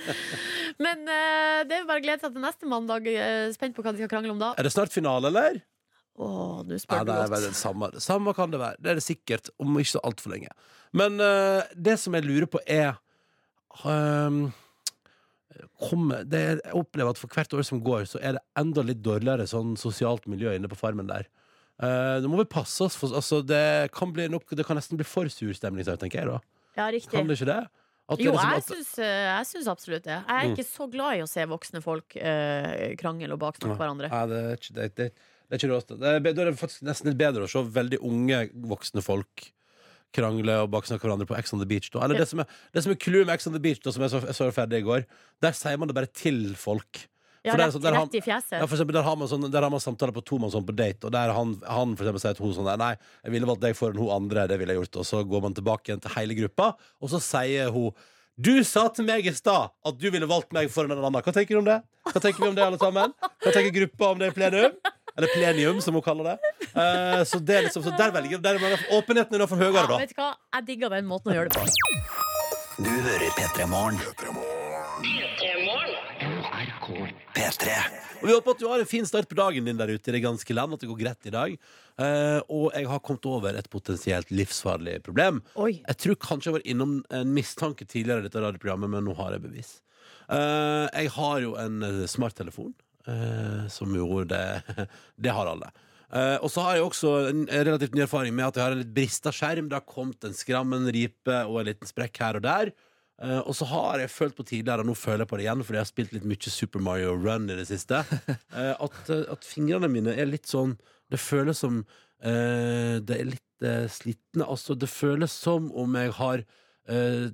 Men eh, det er jo bare å glede seg til neste mandag. Eh, Spent på hva de skal krangle om da. Er det snart finale, eller? Åh, nå spør du det er bare godt. det samme. Det samme kan det være. Det er det sikkert, om ikke så altfor lenge. Men eh, det som jeg lurer på, er ehm, kommer, det er, Jeg opplever at for hvert år som går, så er det enda litt dårligere sånn sosialt miljø inne på farmen der. Eh, nå må vi passe oss, for altså, det, kan bli nok, det kan nesten bli for sur stemning, tenker jeg. da Ja, riktig. Kan det ikke det? Jo, liksom jeg syns, eh, jeg syns absolutt det. Jeg er Mm. ikke så glad i å se voksne folk eh, krangle og baksnakke hverandre. Ja, det er ikke det, det, det er ikke råst. Da er det faktisk nesten litt bedre å se veldig unge voksne folk krangle og baksnakke hverandre på Ex on the Beach. Da. Eller Ja. det som er, det som er clouet med Ex on the Beach, da, som jeg så, jeg så ferdig i går, der sier man det bare til folk. Ja, er rett, sånn, rett i fjeset. Ja, for eksempel, der, har man sånn, der har man samtaler på to man sånn på date, og der han, han for eksempel sier til hun sånn Nei, jeg ville valgt deg foran hun andre, det ville jeg gjort. Og så går man tilbake igjen til hele gruppa, og så sier hun du sa til meg i stad at du ville valgt meg foran en annen. Hva tenker du om det? Hva tenker vi om det, alle sammen? Hva tenker gruppa om det i plenum? Eller plenium, som hun kaller det. Uh, så det er liksom, så der velger der er man, Åpenheten er iallfall høyere, Ja, vet du hva? Jeg digger den måten å gjøre det på. Du hører P3 Morgen. P3. Og vi håper at du har en fin start på dagen din der ute i det ganske land. At det går greit i dag. Eh, og jeg har kommet over et potensielt livsfarlig problem. Oi. Jeg tror kanskje jeg var innom en mistanke tidligere i dette radioprogrammet, men nå har jeg bevis. Eh, jeg har jo en eh, smarttelefon, eh, som jo det Det har alle. Uh, og så har jeg også en relativt ny erfaring med at jeg har en litt brista skjerm. Det har kommet en skram, en ripe og en liten sprekk her og der. Eh, og så har jeg følt på tidligere, og nå føler jeg på det igjen, fordi jeg har spilt litt mye Super Mario Run i det siste, uh, at, eh, at fingrene mine er litt sånn Det føles som uh, Det er litt slitne. Altså, det føles som om jeg har uh,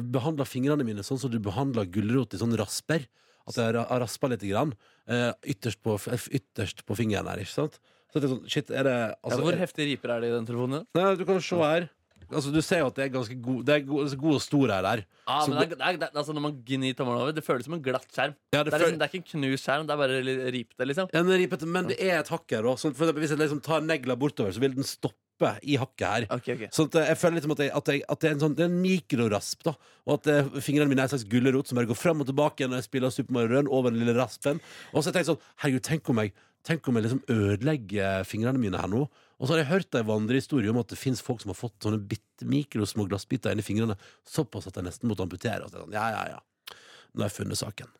behandla fingrene mine sånn som du behandler gulrot i sånn rasper. At jeg har raspa litt grann, ytterst, på, ytterst på fingeren her, ikke sant? Så det er sånn, shit, er det Ja, altså, hvor heftige riper er det i den telefonen? Nei, du kan se her. Altså, du ser jo at det er ganske god, det er god, god og stor her der. Ja, men det er, det er, det er, altså Når man gnir tommelen over, det føles som en glatt skjerm. Ja, Det er, føl- liksom, det er ikke en knust skjerm, det er bare ripete, liksom. Ja, ripete, men det er et hakk her òg. Hvis jeg liksom tar negla bortover, så vil den stoppe i hakket her. Okay, okay. Sånn at jeg føler liksom at, jeg, at, jeg, at det er en sånn Det er en mikrorasp, da. Og at eh, fingrene mine er en slags gulrot som bare går fram og tilbake når jeg spiller Super Mario Run over den lille raspen. Og så har jeg tenkt sånn Herregud, tenk om jeg Tenk om jeg liksom ødelegger fingrene mine her nå. Og så har jeg hørt ei vandrehistorie om at det fins folk som har fått sånne bitte mikrosmå glassbiter inni fingrene såpass at de nesten måtte amputere. Og så er det sånn, ja, ja, ja. Nå har jeg funnet saken.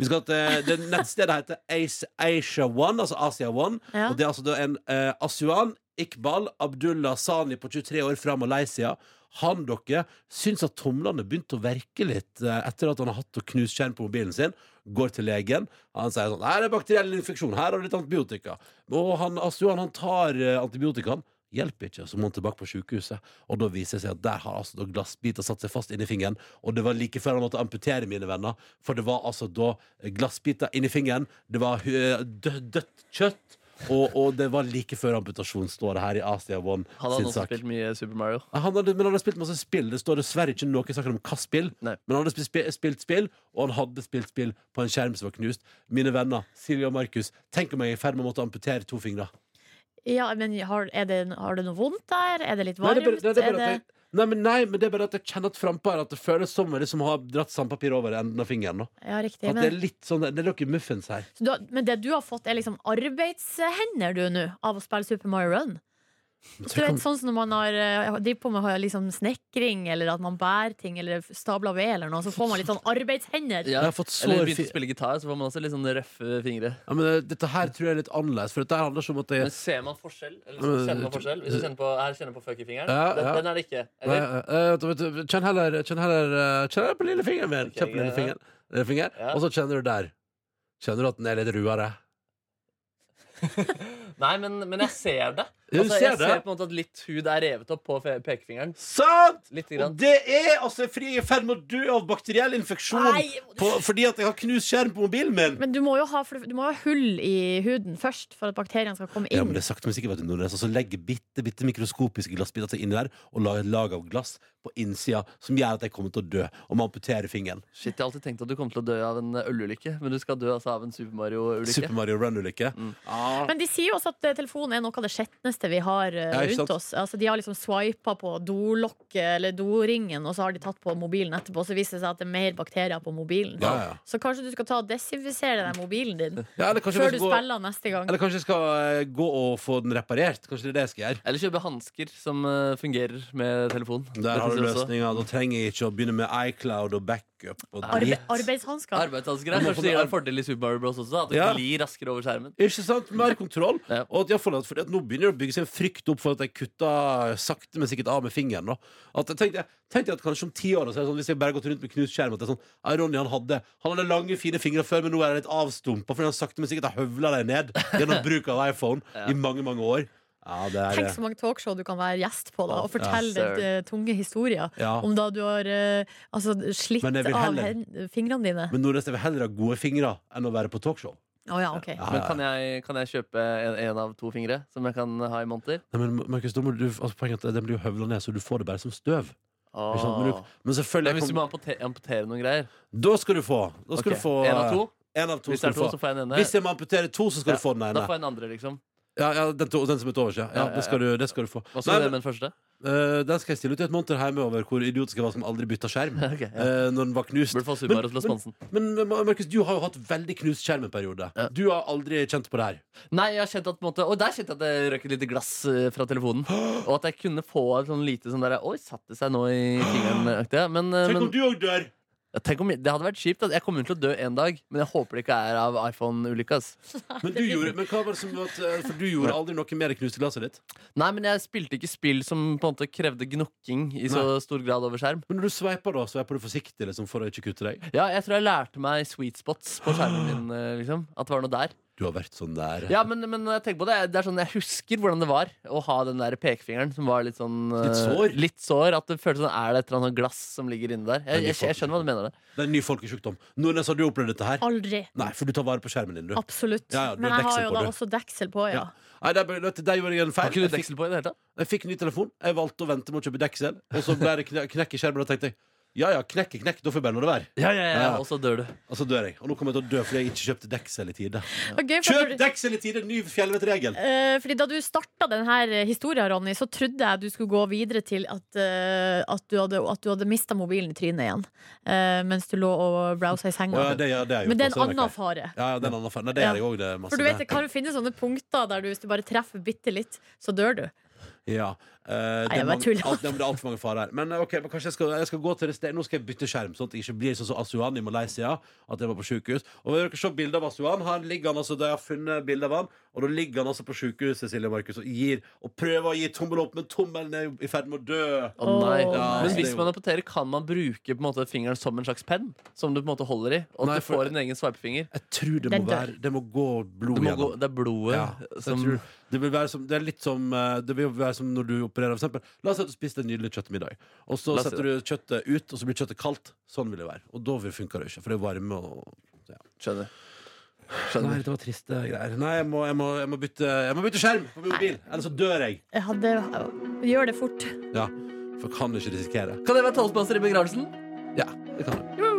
Vi skal til det Nettstedet heter Asia One, altså Asia One. Ja. Og det er altså en uh, Asuan Iqbal Abdullah Sani på 23 år fra Malaysia. Han dere syns at tomlene begynte å verke litt eh, etter at han har hatt og knust skjerm på mobilen sin. Går til legen. Han sier sånn Her er bakteriell infeksjon. Her har du litt antibiotika. Og han, Asuan han tar eh, antibiotikaen. Hjelper ikke, så må han tilbake på sykehuset. Og da viser det seg at der har altså glassbiter satt seg fast inni fingeren. Og det var like før han måtte amputere, mine venner. For det var altså da glassbiter inni fingeren. Det var dø- dødt kjøtt. Og, og det var like før amputasjonen står det her i Asia One Han hadde sin også sak. spilt mye Super Mario. Ja, Han hadde, men han hadde spilt masse spill. Det står dessverre ikke noe i saken om hvilket spill. Nei. Men han hadde spilt, spilt spill, og han hadde spilt spill på en skjerm som var knust. Mine venner, Silje og Markus, tenk om jeg er i ferd med å måtte amputere to fingre. Ja, men har, er det, har det noe vondt der? Er det litt Nei, varmt? det er bare, det er bare Er at jeg, nei, men nei, men det er bare at jeg kjenner at frampå her at det føles som om jeg liksom har dratt sandpapir over enden av fingeren. nå. Ja, riktig. At det er litt sånn, det er noe muffins her. så du har, men det du har fått, er liksom arbeidshender du nå, av å spille Super Mario Run? Du vet, sånn som når man har eh, driver på med liksom snekring, eller at man bærer ting, eller stabler ved, eller noe, så får man litt sånn arbeidshender. Jeg har fått Eller sår begynte å spille gitar, så får man også litt sånn røffe fingre. ja, men Dette her tror jeg er litt annerledes, for dette handler om at jeg Men ser man forskjell? Eller så kjenner man forskjell? Hvis du kjenner på, her kjenner på fuck-i-fingeren, Ja, den, ja. den er det ikke. Eller? eh, Kjenn heller, kjenn heller eh, Kjenn heller på lillefingeren min. Kjenn på lillefingeren. Lillefinger. Ja. Og så kjenner du der. Kjenner du at den er litt ruere? Nei, men, men jeg ser det. Du Altså, ser jeg det? ser på en måte at litt hud er revet opp på pekefingeren. Sant! Litt Og det er altså fordi jeg er i ferd med å dø av bakteriell infeksjon Nei, på, fordi at jeg har knust skjerm på mobilen min. Men du må jo ha, du må ha hull i huden først for at bakteriene skal komme inn. Ja, men det er sakte, men sikkert, vet du, Nordnes. Og så legger bitte, bitte mikroskopiske glassbiter seg inni der og lager et lag av glass på innsida som gjør at jeg kommer til å dø og må amputere fingeren. Shit, Jeg har alltid tenkt at du kommer til å dø av en ølulykke, men du skal dø altså av en Super Mario-ulykke. Super Mario Run-ulykke. Mm. Ah. Men de sier jo også at eh, telefonen er noe av det skjetneste vi har eh, Ja, ikke rundt sant? oss. Altså, de har liksom swipa på dolokket eller doringen, og så har de tatt på mobilen etterpå. Så viser det seg at det er mer bakterier på mobilen. Ja, ja. Så kanskje du skal ta og desinfisere den mobilen din Ja, eller kanskje før jeg du skal gå, spiller neste gang. eller kanskje jeg skal eh, gå og få den reparert. Kanskje det er det jeg skal gjøre. Eller kjøpe hansker som eh, fungerer med telefon. Der har du finnes også. løsninga. Da trenger jeg ikke å begynne med iCloud og backup og Arbe arbeidshansker. Arbeidshansker er kanskje det gir en fordel i Super Mario Bros. også. At det Ja. glir raskere over skjermen. Ikke sant? Mer kontroll. Ja. Og at, i at, fordi at nå begynner det å bygge seg en frykt opp for at jeg kutta sakte, men sikkert av med fingeren. Da. At jeg tenkte, tenkte at kanskje om ti år så er det sånn, Hvis jeg bare har gått rundt med knust skjerm At det er sånn, ja, Ronny han hadde, han hadde lange, fine fingre før, men nå er jeg litt avstumpa fordi han sakte, men sikkert har høvla dem ned gjennom bruk av iPhone i mange, mange år. Ja, det er Tenk så mange talkshow du kan være gjest på da og fortelle Ja, den eh, tunge historier ja. om da du har uh, altså, slitt heller... av hen- fingrene dine. Men Nordnes, jeg vil heller ha gode fingre enn å være på talkshow. Oh, ja, okay. Ja, Men ja. kan jeg, kan jeg kjøpe en, en av to fingre som jeg kan ha i monter? Nei, men Markus, du, altså, poenget er at den blir jo høvla ned, så du får det bare som støv. Oh. Men, du, men selvfølgelig hvis du må amputere, amputere noen greier Da skal du få. Da skal okay. du få En av to? En av to Hvis det er to, så får jeg den ene. Hvis jeg må amputere to, så skal Ja, du få den ene. Da får jeg den andre, liksom. Ja, ja den, to, den som er til overs, ja. ja Ja, ja, det, skal du, det skal du få. Hva Nei, skal du gjøre med den første? eh, den skal jeg stille ut i et monter hjemme over hvor idiotisk jeg var som aldri bytta skjerm. okay, eh, når den var knust. Burde få Super til å men- sponse den. Men, men Markus, du har jo hatt veldig knust skjerm en periode. Du har aldri kjent på det her. Nei, jeg har kjent at på en måte Og der kjente jeg at det røk et lite glass eh, fra telefonen. Og at jeg kunne få et sånn lite sånn der Oi, satte seg nå i fingeren? Men, eh, Tenk men om du òg dør! Tenk om, det hadde vært kjipt. at Jeg kommer til å dø en dag, men jeg håper det ikke er av iPhone-ulykka. Men du gjorde, men hva var det som at, eh, For du gjorde aldri noe mer knust knuste glasset ditt? Nei, men jeg spilte ikke spill som på en måte krevde gnukking i så stor grad over skjerm. Men når du sveiper, da, sveiper du forsiktig liksom, for å ikke kutte deg? Ja, jeg tror jeg lærte meg sweet spots på skjermen min. eh, liksom At det var noe der. Du har vært sånn der. Ja, men, men når jeg tenker på det, det er sånn jeg husker hvordan det var å ha den der pekefingeren som var litt sånn eh, Litt sår? Litt sår At det føltes sånn Er det et eller annet glass som ligger inne der? Jeg, jeg, jeg skjønner hva du mener. det Det er en ny folkesjukdom. Nordnes, har du opplevd dette her? Aldri. Nei, for du tar vare på skjermen din, du. Absolutt. Ja, ja, du Men jeg har jo da du. også deksel på, ja. Ja. Nei, der, der gjorde jeg en feil. Har ikke du deksel på i det hele tatt? jeg fikk ny telefon. Jeg valgte å vente med å kjøpe deksel, og så ble det kne knekk i skjermen. Og da tenkte jeg ja ja, knekk er knekk, da får jeg bare la det være. Ja, ja, ja, Ja. Og så dør du. Og så dør jeg. Og nå kommer jeg til å dø fordi jeg ikke kjøpte deksel i tide. Okay, for Kjøp deksel i tide! Ny fjellvettregel. Eh, fordi Da du starta denne historien, Ronny, så trodde jeg du skulle gå videre til at, eh, at du hadde, at du hadde mista mobilen i trynet igjen. eh, mens du lå og browsa i senga. Ja, det, ja, det gjort Men det er en annen fare. Ja, ja, det er en annen fare. Nei, det Ja. er jeg òg. Det, masse For du vet, det. Det kan jo finnes sånne punkter der du, hvis du bare treffer bitte litt, så dør du. Ja. eh, det, jeg er bare mange- tuller. alt, det er altfor mange farer her. Men eh, ok, men kanskje jeg skal, jeg skal gå til det stedet Nå skal jeg bytte skjerm, sånn at jeg ikke blir sånn som Asuan i Malaysia. At jeg var på sykehus Og vil dere se bilde av Asuan? Her ligger han altså, jeg har funnet bilde av han, og da ligger han altså på sykehuset Silje Markus, og gir Og prøver å gi tommel opp, men tommelen er jo i ferd med å dø. Å nei. Ja, Men hvis man apporterer, kan man bruke på en måte fingeren som en slags penn? Som du på en måte holder i? Og Nei, du for- får en egen sveipefinger? Jeg tror det Den må dør. være Det må gå blod Det, må gå, gjennom. det er blodet Ja, jeg som tror det, vil være som, det er litt som eh, Det vil jo være som når du opererer for eksempel. La oss si at du spiste en nydelig kjøttmiddag Og så La oss si setter du kjøttet ut Og så blir kjøttet kaldt Sånn vil det være Og da vil funker det ikke For det er varme og Skjønner. Nei, det dette var triste greier. Nei, jeg må, jeg må, jeg må, bytte, jeg må bytte skjerm på mobil Ellers så dør jeg. Jeg hadde, gjør det fort. Ja, for kan kan ikke risikere. Kan jeg være toastmaster i begravelsen? Ja, det kan jeg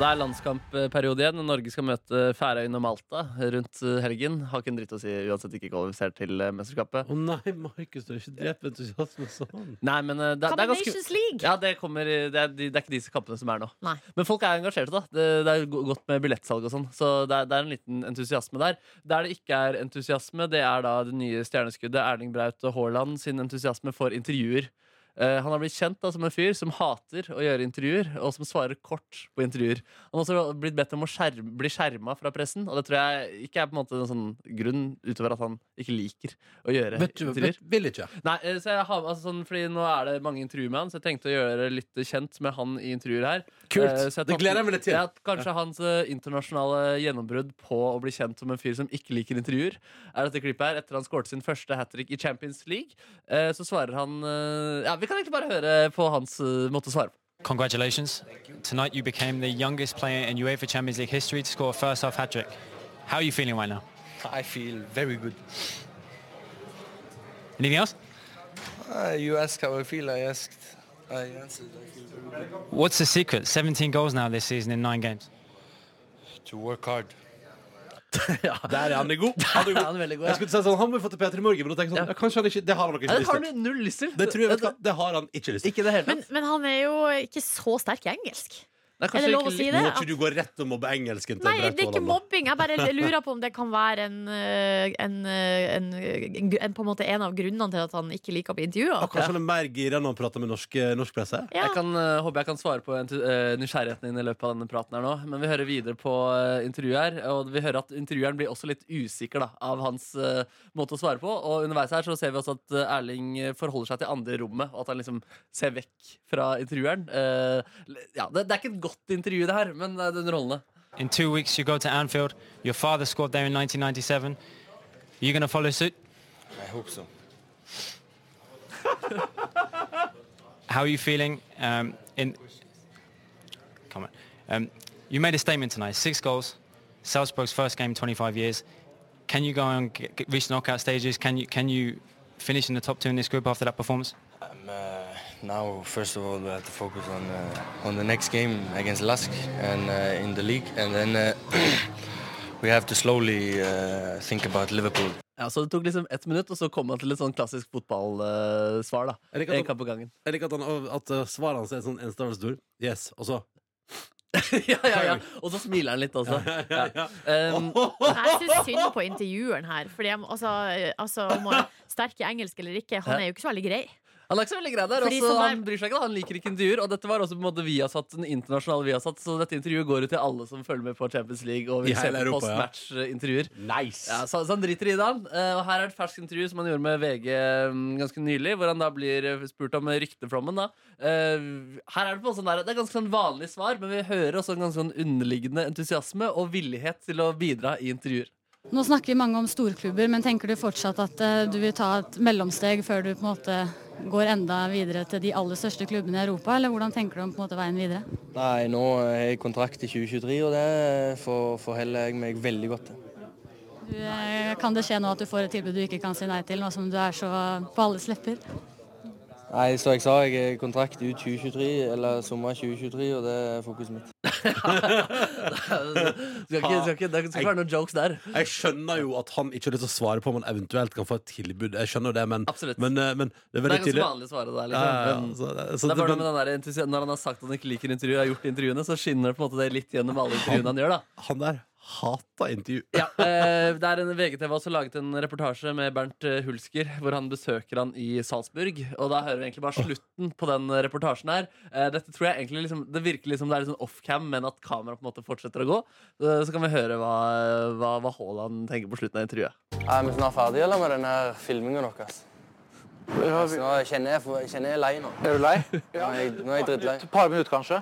Og det er landskampperiode igjen. Norge skal møte Færøyene og Malta rundt eh, helgen. Har ikke en dritt å si uansett ikke kvalifisert til eh, mesterskapet. Å nei, Markus, du har ikke drept entusiasme sånn Nei, men eh, det, det er ganske League! ja, det, kommer, det, er, det er ikke disse kampene som er nå. Nei. Men folk er engasjerte, da. Det, det er godt med billettsalg og sånn. Så det er, det er en liten entusiasme der. Der det ikke er entusiasme, det er da det nye stjerneskuddet Erling Braut og Haaland sin entusiasme for intervjuer. Eh, han har blitt kjent da, som en fyr som hater å gjøre intervjuer, og som svarer kort på intervjuer. Han har også blitt bedt om å skjerm, bli skjerma fra pressen, og det tror jeg ikke er på en måte en sånn grunn utover at han ikke liker å gjøre Vet du, intervjuer. vet, vil ikke Nei, eh, så jeg har, altså sånn, fordi Nå er det mange intervjuer med han, så jeg tenkte å gjøre litt kjent med han i intervjuer her. Kult, uh, tatt, det gleder jeg meg litt til Ja, kanskje hans uh, internasjonale gjennombrudd på å bli kjent som en fyr som ikke liker intervjuer, er dette klippet her. Etter han skåret sin første hat trick i Champions League, eh, så svarer han eh, Ja, vi kan egentlig bare høre på hans eh, måte å svare på. Congratulations. Tonight you became the youngest player in UEFA Champions League history to score a first half hat trick. How are you feeling right now? I feel very good. Anything else? Uh, you asked how I feel. I asked. I answered. I feel very good. What's the secret? 17 goals now this season in nine games. To work hard. Der er han god. Han er god. Han er god, Jeg skulle si sånn, han må vi få til Peter i morgen Men da tenker jeg sånn, ja, kanskje han ikke Det har han nok ikke det lyst har til. han null lyst til. Det tror jeg det, Det har han ikke lyst til. Ikke det hele Men, men han er jo ikke så sterk i engelsk. Nei, Er det lov å si det? Må ikke du gå rett og mobbe engelsken til Nei, det er ikke mobbing. Jeg bare lurer på om det kan være en, eh, en, eh, en, en, en, på en, måte en av grunnene til at han ikke liker å bli intervjua. Ja, Kanskje han er mer gira når han prater med norsk, norsk presse Ja. Jeg kan, eh, håper jeg kan svare på eh, nysgjerrigheten din i løpet av denne praten her nå. Men vi hører videre på uh, intervjuet her, og vi hører at intervjueren blir også litt usikker da, av hans uh, måte å svare på. Og underveis her så ser vi også at eh, Erling forholder seg til andre rommet, og at han liksom ser vekk fra intervjueren. Eh, ja, det, det er ikke et godt intervju, det her, men det er underholdende. In two weeks you go to Anfield. Your father scored there in 1997. Are you going to follow suit? I hope so. How are you feeling? Um, in come on, um, you made a statement tonight. Six goals, Salzburg's first game in 25 years. Can you go and g- g- reach the knockout stages? Can you can you finish in the top two in this group after that performance? Um, uh, now, first of all, we have to focus on uh, on the next game against Lask and uh, in the league, and then uh, we have to slowly uh, think about Liverpool. Ja, så Det tok liksom ett minutt, og så kom han til et sånn klassisk fotballsvar. da Jeg liker at En han-. Jeg liker at, han, at uh, svaret hans er sånn enstavelsesord stor. Yes, og så ja, ja, ja. Og så smiler han litt også. ja, ja. Um, Jeg syns synd på intervjueren her. Fordi jeg, altså, altså, om han er sterk i engelsk eller ikke, han er jo ikke så veldig grei. Han er ikke så veldig grei der. Også, sånn er- han bryr seg ikke, han liker ikke intervjuer. Og dette var også på en måte Viasat, den internasjonale Viasat, så dette intervjuet går ut til alle som følger med på Champions League og vil ser se på ja. postmatch-intervjuer. Nice. Ja, så, så han driter i det, han. Eh, og her er et ferskt intervju som han gjorde med VG mm, ganske nylig, hvor han da blir eh, spurt om rykteflommen. da Eh, Her er det på en sånn der, Det er ganske sånn vanlig svar, men vi hører også en ganske sånn underliggende entusiasme og villighet til å bidra i intervjuer. Nå snakker vi mange om storklubber, men tenker du fortsatt at du vil ta et mellomsteg før du på en måte går enda videre til de aller største klubbene i Europa, eller hvordan tenker du om måte veien videre? Nei, nå har jeg kontrakt i 2023, og det forholder jeg meg veldig godt til. Du, eh, kan det skje nå at du får et tilbud du ikke kan si nei til, nå som du er så på alles lepper? Nei, så jeg sa, jeg er kontrakt ut 2023, eller sommer 2023, og det er fokuset mitt. Skal ikke, skal ikke, det skal ikke være noen jokes der. Jeg skjønner jo at han ikke har lyst til å svare på om han eventuelt kan få et tilbud. Jeg skjønner det, men, Absolutt. men, eh, men det er Det er ganske vanlig å svare der. Ja, ja, ja. Liksom. Men- Så, det- så det er bare det- den der Når han har sagt at han ikke liker intervjuer, har gjort intervjuene, så skinner det på en måte det litt gjennom alle intervjuene han gjør. da Han der hata intervju. Ja, eh, Det er en VGTV også laget en reportasje med Bernt eh, Hulsker, hvor han besøker han i Salzburg. Og da hører vi egentlig bare slutten på den reportasjen her. Eh, dette tror jeg egentlig liksom Det virker liksom det er sånn offcam, men at kameraet på en måte fortsetter å gå. Eh, Så kan vi høre hva, hva, hva Haaland tenker på slutten av intervjuet. Er vi snart ferdige eller, med denne filmingen deres? Altså, nå kjenner jeg, jeg kjenner jeg er lei nå. Er du lei? Nå er jeg, nå er jeg drittlei. Et par minutter, kanskje?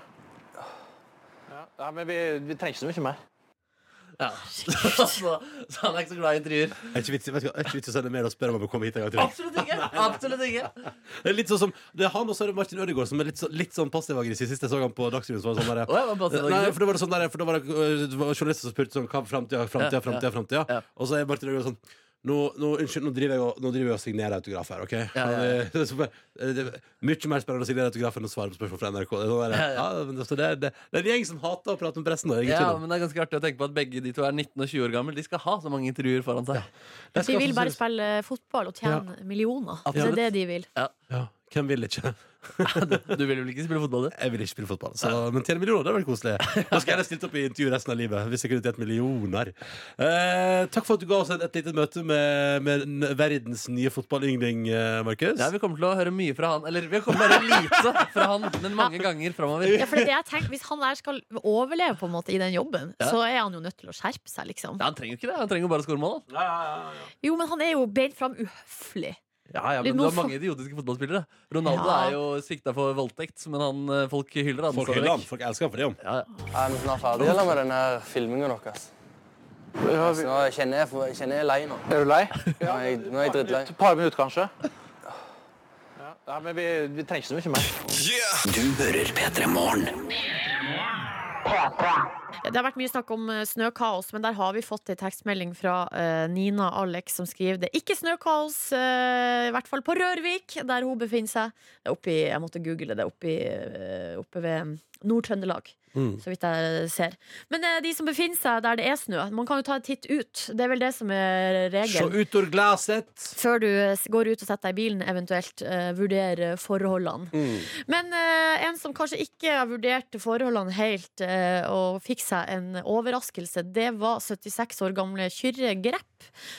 Ja, men vi, vi trenger ikke så mye mer. Ja. så, så han er ikke så glad i intervjuer. Er ikke vits, vet du hva, er ikke vits å sende mer og spørre om å komme hit en gang til. Absolutt ikke! Absolutt ikke Det er litt sånn som Det er han og så er det Martin Ødegaard som er litt, så, litt sånn passiv-aggressiv. Sist jeg så han på Dagsrevyen, så var det sånn der, Å, ja, hva passiv-aggressiv? Nei, for det var det sånn der, For da var det, øh, var journalister som spurte sånn Hva framtida, framtida, framtida, framtida? Og så er Martin Ødegaard sånn nå, nå, unnskyld, nå driver jeg og, nå driver jeg og signerer autograf her, OK? Ja, ja, ja. Det er så det er mye mer spennende å signere autograf enn å svare på spørsmål fra NRK. Det er, sånn Ja, ja, ja. altså, det, det, det er en gjeng som hater å prate med pressen. Ja, men det er ganske artig å tenke på at begge de to er 19 og 20 år gamle. De skal ha så mange intervjuer foran seg. De vil bare spille fotball og tjene millioner. Det er det de vil. ja, Hvem vil ikke? Du vil vel ikke spille fotball, du? Jeg vil ikke spille fotball. Så, men tjene millioner, det er vel koselig. Da skal jeg stilt opp i intervju resten av livet. Hvis jeg kunne tjent millioner. Eh, takk for at du ga oss et, et lite møte med, med verdens nye fotballyngling, eh, Markus. Ja, Vi kommer til å høre mye fra han. Eller vi kommer å lite fra han, men mange ganger framover. Ja, for det jeg tenker, Hvis han der skal overleve på en måte i den jobben, Ja. så er han jo nødt til å skjerpe seg. liksom Ja, han trenger jo ikke det. Han trenger jo bare å skåre mål. Jo, men han er jo beint fram uhøflig. Ja, ja, men Du er har mange idiotiske fotballspillere. Ronaldo Ja. er jo sikta for voldtekt, men han, eh, folk hyller han. Folk hyller han. Folk elsker han for det. om. Ja, ja. Er vi snart ferdige eller, med denne filmingen deres? Altså, nå kjenner jeg, for- kjenner jeg er lei nå. Er du lei? Nå er jeg, nå er jeg drittlei. Et par minutter, kanskje? Ja, men vi, vi trenger ikke så mye mer. Du hører P3 Morgen. Det har vært mye snakk om eh, snøkaos, men der har vi fått ei tekstmelding fra eh, Nina Alex som skriver det er ikke snøkaos, eh, i hvert fall på Rørvik, der hun befinner seg. Det er oppi, jeg måtte google det, oppe, eh, oppe ved Nord-Trøndelag. Mm. Så vidt jeg ser. Men de som befinner seg der det er snø, man kan jo ta en titt ut. Det er vel det som er Se regelen. utover glasset. Før du går ut og setter deg i bilen, eventuelt vurdere forholdene. Mm. Men en som kanskje ikke har vurdert forholdene helt og fikk seg en overraskelse, det var 76 år gamle Kyrre Grepp.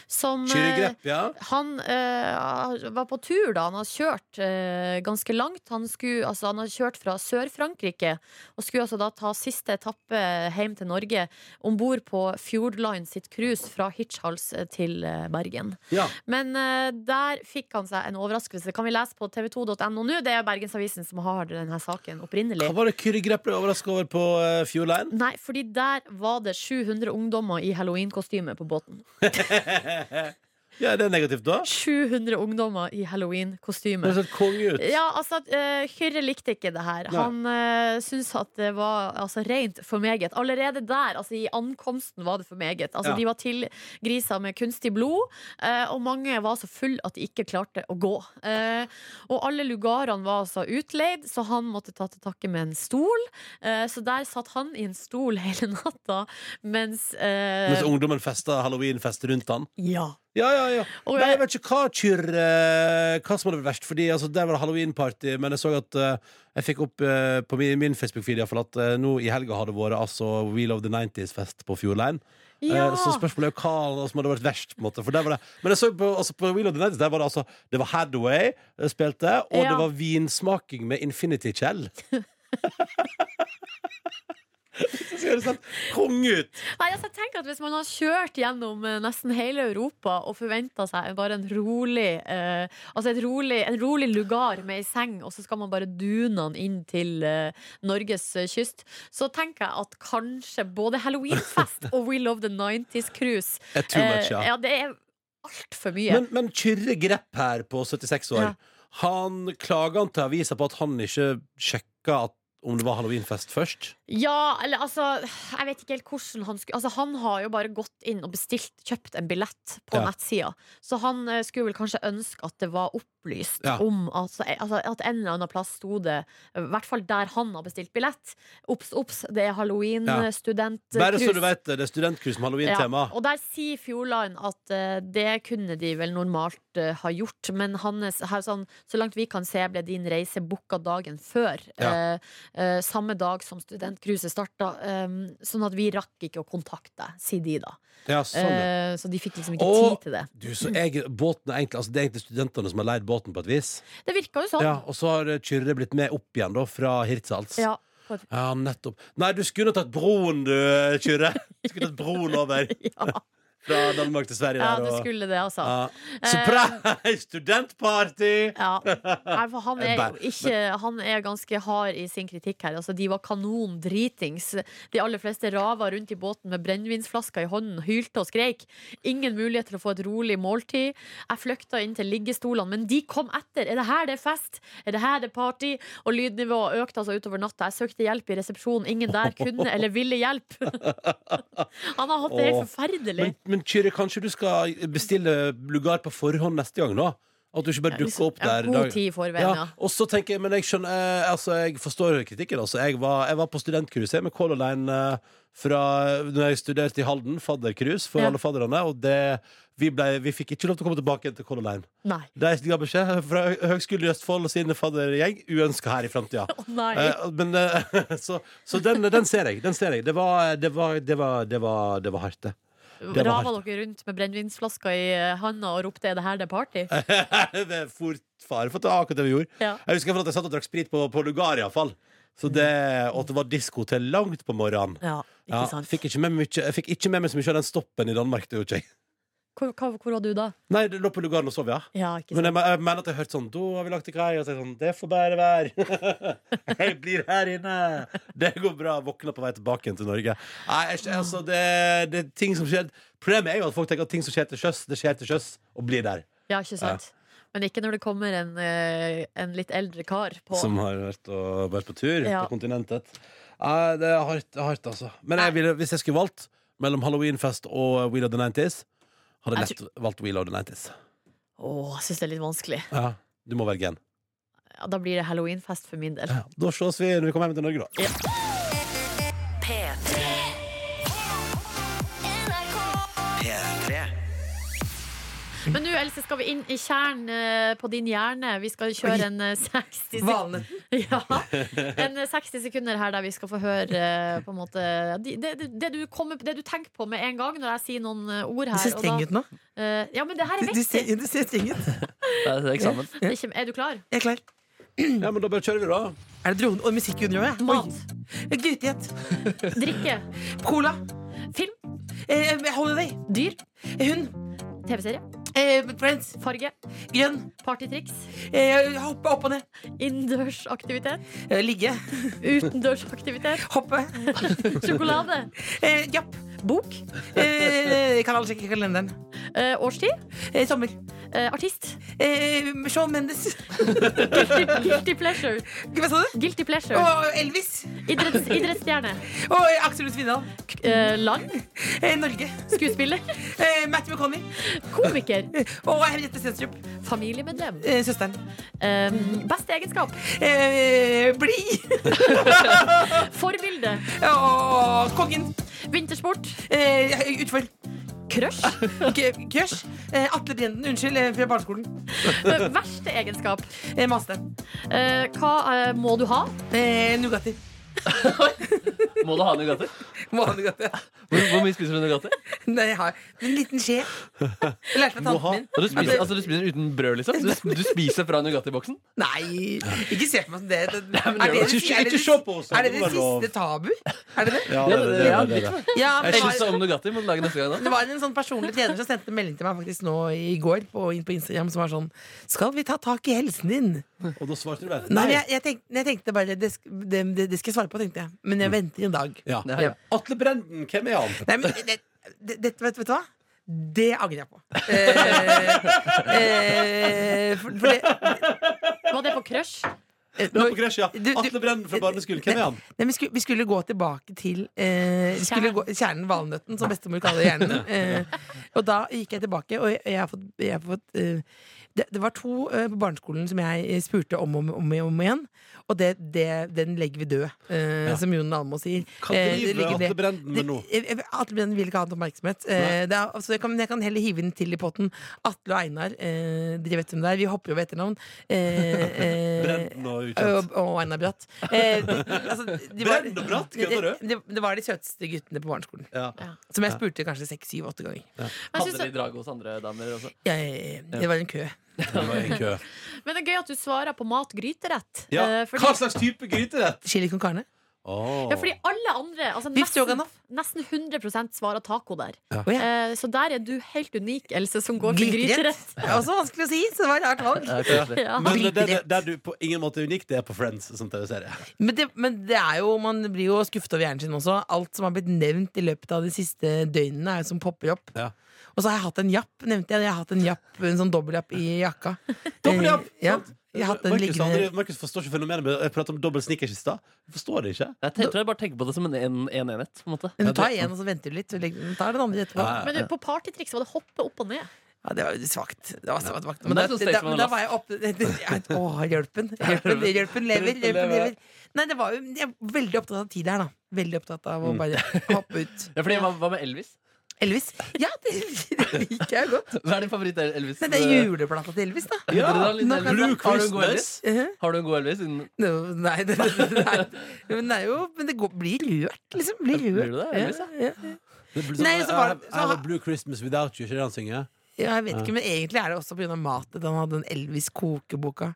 Som eh, Kyrre Grepp, ja. han uh, var på tur da. Han har kjørt uh, ganske langt. Han, skulle, altså, han har kjørt fra Sør-Frankrike og skulle altså da ta siste etappe hjem til Norge om bord på Fjordline sitt cruise fra Hirtshals til eh, Bergen. ja. Men uh, der fikk han seg en overraskelse. Kan vi lese på tv2.no nå? Det er Bergensavisen som har denne saken opprinnelig. Hva var det Kyrre Grepp ble overraska over på uh, Fjordline? Nei, fordi der var det 700 ungdommer i halloweenkostyme på båten. Ja, det er negativt, da. 700 ungdommer i halloween-kostyme. Det ser konge ut. Ja, altså, uh, Kyrre likte ikke det her. Nei. Han uh, syntes at det var altså, rent for meget. Allerede der, altså i ankomsten, var det for meget. Altså, Ja. De var tilgrisa med kunstig blod, uh, og mange var så full at de ikke klarte å gå. Uh, og alle lugarene var altså utleid, så han måtte ta til takke med en stol. Så der satt han i en stol hele natta mens Mens ungdommen festa halloweenfest rundt han. Ja. Ja, ja, ja. Og Nei, jeg- vet ikke hva Kyrre Hva som hadde vært verst. Fordi altså, Der var det halloweenparty, men jeg så at eh, jeg fikk opp eh, på min, min Facebook-feed at eh, nå i helga har det vært altså Wheel of the 90s-fest på Fjordline. Ja. Eh, Så spørsmålet er jo hva som hadde vært verst. på en måte For der var det Men jeg så på, altså, på Wheel of the 90s Der var det altså Det var Hadaway eh, spilte, og Ja. det var vinsmaking med Infinity Kjell. Så ser det sånn konge ut! Nei, altså, jeg tenker at Hvis man har kjørt gjennom eh, nesten hele Europa og forventa seg bare en rolig eh, Altså et rolig, en rolig lugar med ei seng, og så skal man bare dune den inn til eh, Norges eh, kyst, så tenker jeg at kanskje både halloweenfest og We Love the 90s Cruise Er too much, ja. ja, det er altfor mye. Men, men Kyrre Grepp her på 76 år Ja. Han klager han til avisa på at han ikke sjekka at, om det var halloweenfest først. Ja, eller altså Jeg vet ikke helt hvordan han skulle Altså Han har jo bare gått inn og bestilt Kjøpt en billett på Ja. nettsida Så han eh, skulle vel kanskje ønske at det var opplyst Ja. Om altså, eh, altså, at en eller annen plass sto det I hvert fall der han har bestilt billett Opps, opps, det er Ja. Halloween-student Bare så du vet det, det er studentcruise med halloween-tema. og der sier Fjordline at uh, det kunne de vel normalt uh, ha gjort, men han, her, sånn, så langt vi kan se, ble din reise booka dagen før. Ja. eh, eh, samme dag som studentcruiset starta. eh, sånn at vi rakk ikke å kontakte deg, sier de da. Ja, sånn, ja. Eh, så de fikk liksom ikke Og- tid til det. Du, så jeg, båten er egentlig, altså det er egentlig studentene som har leid båten på et vis. Det virka jo sånn. Ja, og så har eh, Kyrre blitt med opp igjen da, fra Hirtshals. Ja, Ja, nettopp. Nei, du skulle tatt broen, du, Kyrre. Du skulle tatt broen over ja, fra Danmark til Sverige. ja, der, du og- skulle det, altså. Ja. Surprise! Studentparty! Ja. Nei, for han er jo ikke Han er ganske hard i sin kritikk her. Altså, de var kanon dritings. De aller fleste rava rundt i båten med brennevinsflasker i hånden, hylte og skreik. Ingen mulighet til å få et rolig måltid. Jeg flykta inn til liggestolene, men de kom etter. Er det her det er fest? Er det her det er party? Og lydnivået økte altså utover natta. Jeg søkte hjelp i resepsjonen. Ingen der kunne eller ville hjelpe. Han har hatt det helt forferdelig. Men, men Kyrre, kanskje du skal bestille lugar på forhånd neste gang, da? At du ikke bare dukker opp Ja, der. god tid i forveien, ja. Og så tenker jeg, men jeg skjønner eh, Altså, jeg forstår kritikken. Altså. Jeg, var, jeg var på studentcruise med Color Line eh, fra Når jeg studerte i Halden, faddercruise for Ja. alle fadderne, og det vi, ble, vi fikk ikke lov til å komme tilbake til Color Line. Nei. De ga beskjed fra Høgskolen i Østfold og sin faddergjeng uønska her i framtida. Nei. Eh, men eh, Så, så den, den ser jeg. Den ser jeg. Det var, det var, det var, det var, det var hardt, det. Rava dere rundt med brennevinsflasker i eh, handa og ropte 'er det her det er party'? det er fort fare for at det var akkurat det vi gjorde. Ja. Jeg husker at jeg satt og drakk sprit på, på lugar, iallfall. Så det, og at det var disko til langt på morgenen. Ja, ikke Ja, fikk ikke med meg mye, jeg fikk ikke med meg så mye av den stoppen i Danmark. Det gjorde ikke jeg. Hvor, hva, hvor var du da? Nei, det lå på lugaren og sov, ja. Ja, ikke Men sant. jeg, me- jeg mener at jeg har hørt sånn Da har vi lagt i kai, og så er jeg sånn Det får bare være. jeg blir her inne. Det går bra. Våkner på vei tilbake igjen til Norge. Nei, jeg, altså, det, det er ting som skjer Problemet er jo at folk tenker at ting som skjer til sjøs, det skjer til sjøs, og blir der. Ja, ikke sant. Men ikke når det kommer en, eh, en litt eldre kar på. Som har vært, og, vært på tur Ja. på kontinentet. Nei, det er hardt, det er hardt altså. Men jeg ville, hvis jeg skulle valgt mellom Halloweenfest og Wheel of the 90s, hadde lett valgt Wheel of the 90s. Åh, jeg syns det er litt vanskelig. Ja, du må velge en. Ja, da blir det halloweenfest for min del. Ja, da ses vi når vi kommer hjem til Norge, da. P3. Men nå, Else, skal vi inn i kjernen eh, på din hjerne. Vi skal kjøre en eh, 60 sekunder ja, En eh, 60 sekunder her der vi skal få høre eh, på en måte det, det, det, du kommer, det du tenker på med en gang når jeg sier noen ord her. Du ser streng ut nå. eh, ja, men det her er Du, du, ser, viktig. du ser streng ut. Det er eksamen. Er, du klar? Jeg er klar. Ja, men da bare kjører vi, da. Er det drone og musikk under òg? Mat. Grythet. Drikke. Cola. Film. Eh, holiday. Dyr. Hund. TV-serie. Eh, friends. Farge. Grønn. Partytriks. Eh, hoppe opp og ned. Innendørsaktivitet. Eh, ligge. Utendørsaktivitet. Hoppe. Sjokolade. Eh, japp. Bok. Eh, kan alle sjekke kalenderen. Eh, årstid. Eh, sommer. Eh, artist. Eh, Shawn Mendes. Guilty, guilty pleasure. Hva sa du? Guilty pleasure. Og Elvis. Idretts, idrettsstjerne. Og Aksel Lund. Eh, land. Eh, Norge. Skuespiller. Eh, Matthew McConney. Komiker. Og Henriette Stenstrup. Familiemedlem. Eh, søsteren. Beste egenskap. Eh, Blid. Forbilde. Og kongen. Vintersport. Eh, utfor. Crush? Crush. Eh, Atle Brenden, unnskyld, eh, fra barneskolen. Eh, Verste egenskap? Eh, maste. Eh, hva må du ha? Eh, Nugatti. Må du ha Nugatti? Må ha Nugatti. ja. Hvor, hvor mye spiser du Nugatti? Nei, jeg har en liten skje. Jeg lærte av tanten min. Du spiser, altså, du spiser uten brød, liksom? Du, du spiser fra Nugatti-boksen? Nei, ikke se på meg som det. det men er, det det. det, Ikke- er, det det, er det det det siste tabu? Er det det? Ja, det, det, det, det, det, det. Ja, men Jeg det synes om Nugatti. Må du lage neste gang, da? det var en sånn personlig trener som sendte en melding til meg faktisk nå i går på, inn på Instagram som var sånn Skal vi ta tak i helsen din? Og da svarte du bare Nei, jeg, jeg, tenkte, jeg tenkte bare det, det, det, det skal jeg svare på, tenkte jeg. Men jeg venter en dag. Ja. Ja. Atle Brenden, hvem er han? Nei, men det, det, det, vet, vet du hva? Det angrer jeg på. Eh, eh, for, for det Var det på crush? eh, Det var på Crush, ja. Du- du- Atle Brenden fra barneskolen, hvem er han? Nei, vi, skulle, vi skulle gå tilbake til eh, kjernen. gå, Kjernen valnøtten, som bestemor kaller hjernen. Eh, og da gikk jeg tilbake, og jeg, jeg har fått, jeg har fått eh, det, det var to eh, på barneskolen som jeg eh, spurte om og om, om, om igjen. Og det, det, den legger vi død, uh, Ja. som Jon Almaas sier. Hva det driver uh, Atle Brenden med nå? Atle Brenden vil ikke ha noen oppmerksomhet. Uh, det er, altså, jeg, kan, jeg kan heller hive den til i potten. Atle og Einar, uh, dere vet hvem det er. Vi hopper jo ved etternavn. Eh, eh, Brenden og ukjent. og, og Einar Bratt. Eh, altså, de var- Brenden og Bratt, kødder du? Det, det var de søteste guttene på barneskolen. Ja. Som jeg spurte kanskje seks, syv, åtte ganger. Hadde de drag hos andre damer også? Det var en kø. Det var en kø. men det er gøy at du svarer på mat gryterett. Ja. Eh, fordi, Hva slags type gryterett? Chili con carne. Oh. ja, fordi alle andre altså Biff nesten, stroganoff. nesten 100% svarer taco der. Å, ja. Eh, så der er du helt unik, Else, som går til Gryterett. gryterett. Det er også vanskelig å si, så det var et rart valg. Ja. Ja. Men det, det, Gryterett. der du på ingen måte er unik, det er på Friends som TV-serie. Men det, men det er jo, man blir jo skuffet over hjernen sin også. Alt som har blitt nevnt i løpet av de siste døgnene, er jo som popper opp. Ja. Og så har jeg hatt en japp, nevnte jeg. Jeg har hatt en japp, en sånn dobbeltjapp i jakka. Dobbeltjapp, Eh, Ja, Markus, forstår ikke fenomenet. med- Jeg pratet om dobbel snickers i stad. Forstår det ikke. Jeg tror jeg bare tenker på det som en, en, en enhet. På en måte. Men du tar én, og så venter du litt. Tar den andre etterpå. Ja, Men du, på partytriks var det hoppe opp og ned. Ja, det var svakt. Det var svakt. Men Men, det da, sånn da, men og da var jeg oppe ja, Å, hjelpen. Hjelpen, hjelpen lever. Hjelpen lever. Nei, det var jo Jeg er veldig opptatt av tid her, da. Veldig opptatt av å bare hoppe ut. Ja, fordi, hva, hva med Elvis? Elvis. Ja, det, det liker jeg godt. Hva er din favoritt-Elvis? Det er juleplata til Elvis, da. Ja, kan Har du en god Elvis? Uh-huh. Har du en god Elvis? No, nei, det, det, det, er, men det er jo Men det går, blir rørt, liksom. Blir rørt. Blir du det, Elvis, ja, ja. Det blir Nei, sånn, så var det- så I have Blue Christmas Without You, ikke det han synger? Ja, jeg vet ikke, men egentlig er det også pga. matet. Han hadde den Elvis-kokeboka.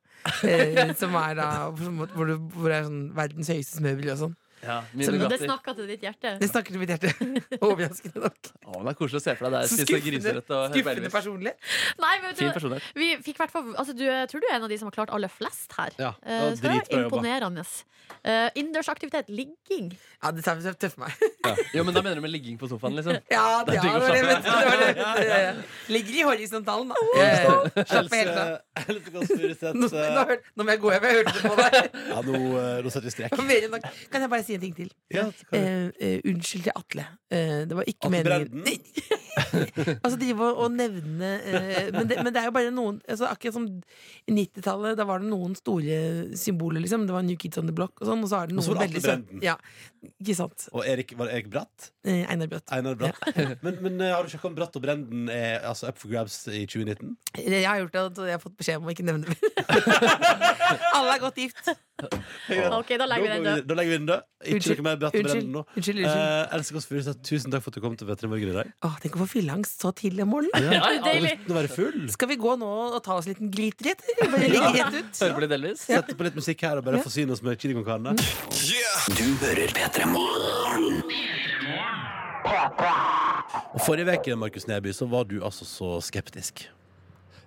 Eh, som er da Hvor, hvor det er sånn verdens høyeste smørbrød og sånn. Ja, min det Det snakka til ditt hjerte. Det snakker til mitt hjerte. Overraskende nok. Å, men det er koselig å se for deg deg spise skuffende, griserett og skuffende personlig. Nei, men vet du, vi fikk hvert altså, du, Jeg tror du er en av de som har klart aller flest her. Ja, det var uh, så det er imponerende. Uh, Innendørsaktivitet, ligging. Ja, det tøffer meg. Jo, men da mener du med ligging på sofaen, liksom? Ja, det, Det er ja, det det, det det, ja, ja. Ligger i horisontalen, da. Ja, ja, ja. Helt av. Nå, eh, må jeg gå hjem. Jeg hørte det på deg. Ja, nå, eh, nå setter vi strek. Kan jeg bare si en ting til? Ja. Eh, eh, unnskyld til Atle. Eh, det var ikke Atle meningen Brenden? Altså de var å nevne eh, men, det, men det er jo bare noen altså, Akkurat som i 90-tallet, da var det noen store symboler, liksom. Det var New Kids on the Block og sånn, og så er det noen var det veldig søte ja, Ikke sant. Og Erik, var det Erik Bratt? Eh, Einar Bratt. Einar Bratt. Men, men eh, har du sjekka om Bratt og Brenden er altså, up for grabs i 2019? Jeg har gjort det, og jeg har fått beskjed om å ikke nevne det. Alle er godt gift. Ok, da legger vi den død. Da legger vi den død. Ikke Unnskyld. noe mer Bratt og Unnskyld. Nå. Unnskyld, unnskyld. Eh, Else Kåss Furuseth, tusen takk for at du kom til P3 Morgen i dag. Åh, tenk å få fylleangst så tidlig om morgenen. Ja, ja, Deilig. Uten være full. Skal vi gå nå og ta oss en liten gliter etter? Bare ligge rett ut? Hører på litt Elvis? Sette på litt musikk her og bare forsyne oss med chili con carne. Du hører P3 Morgen. Og Forrige uke Markus Neby, så var du altså så skeptisk.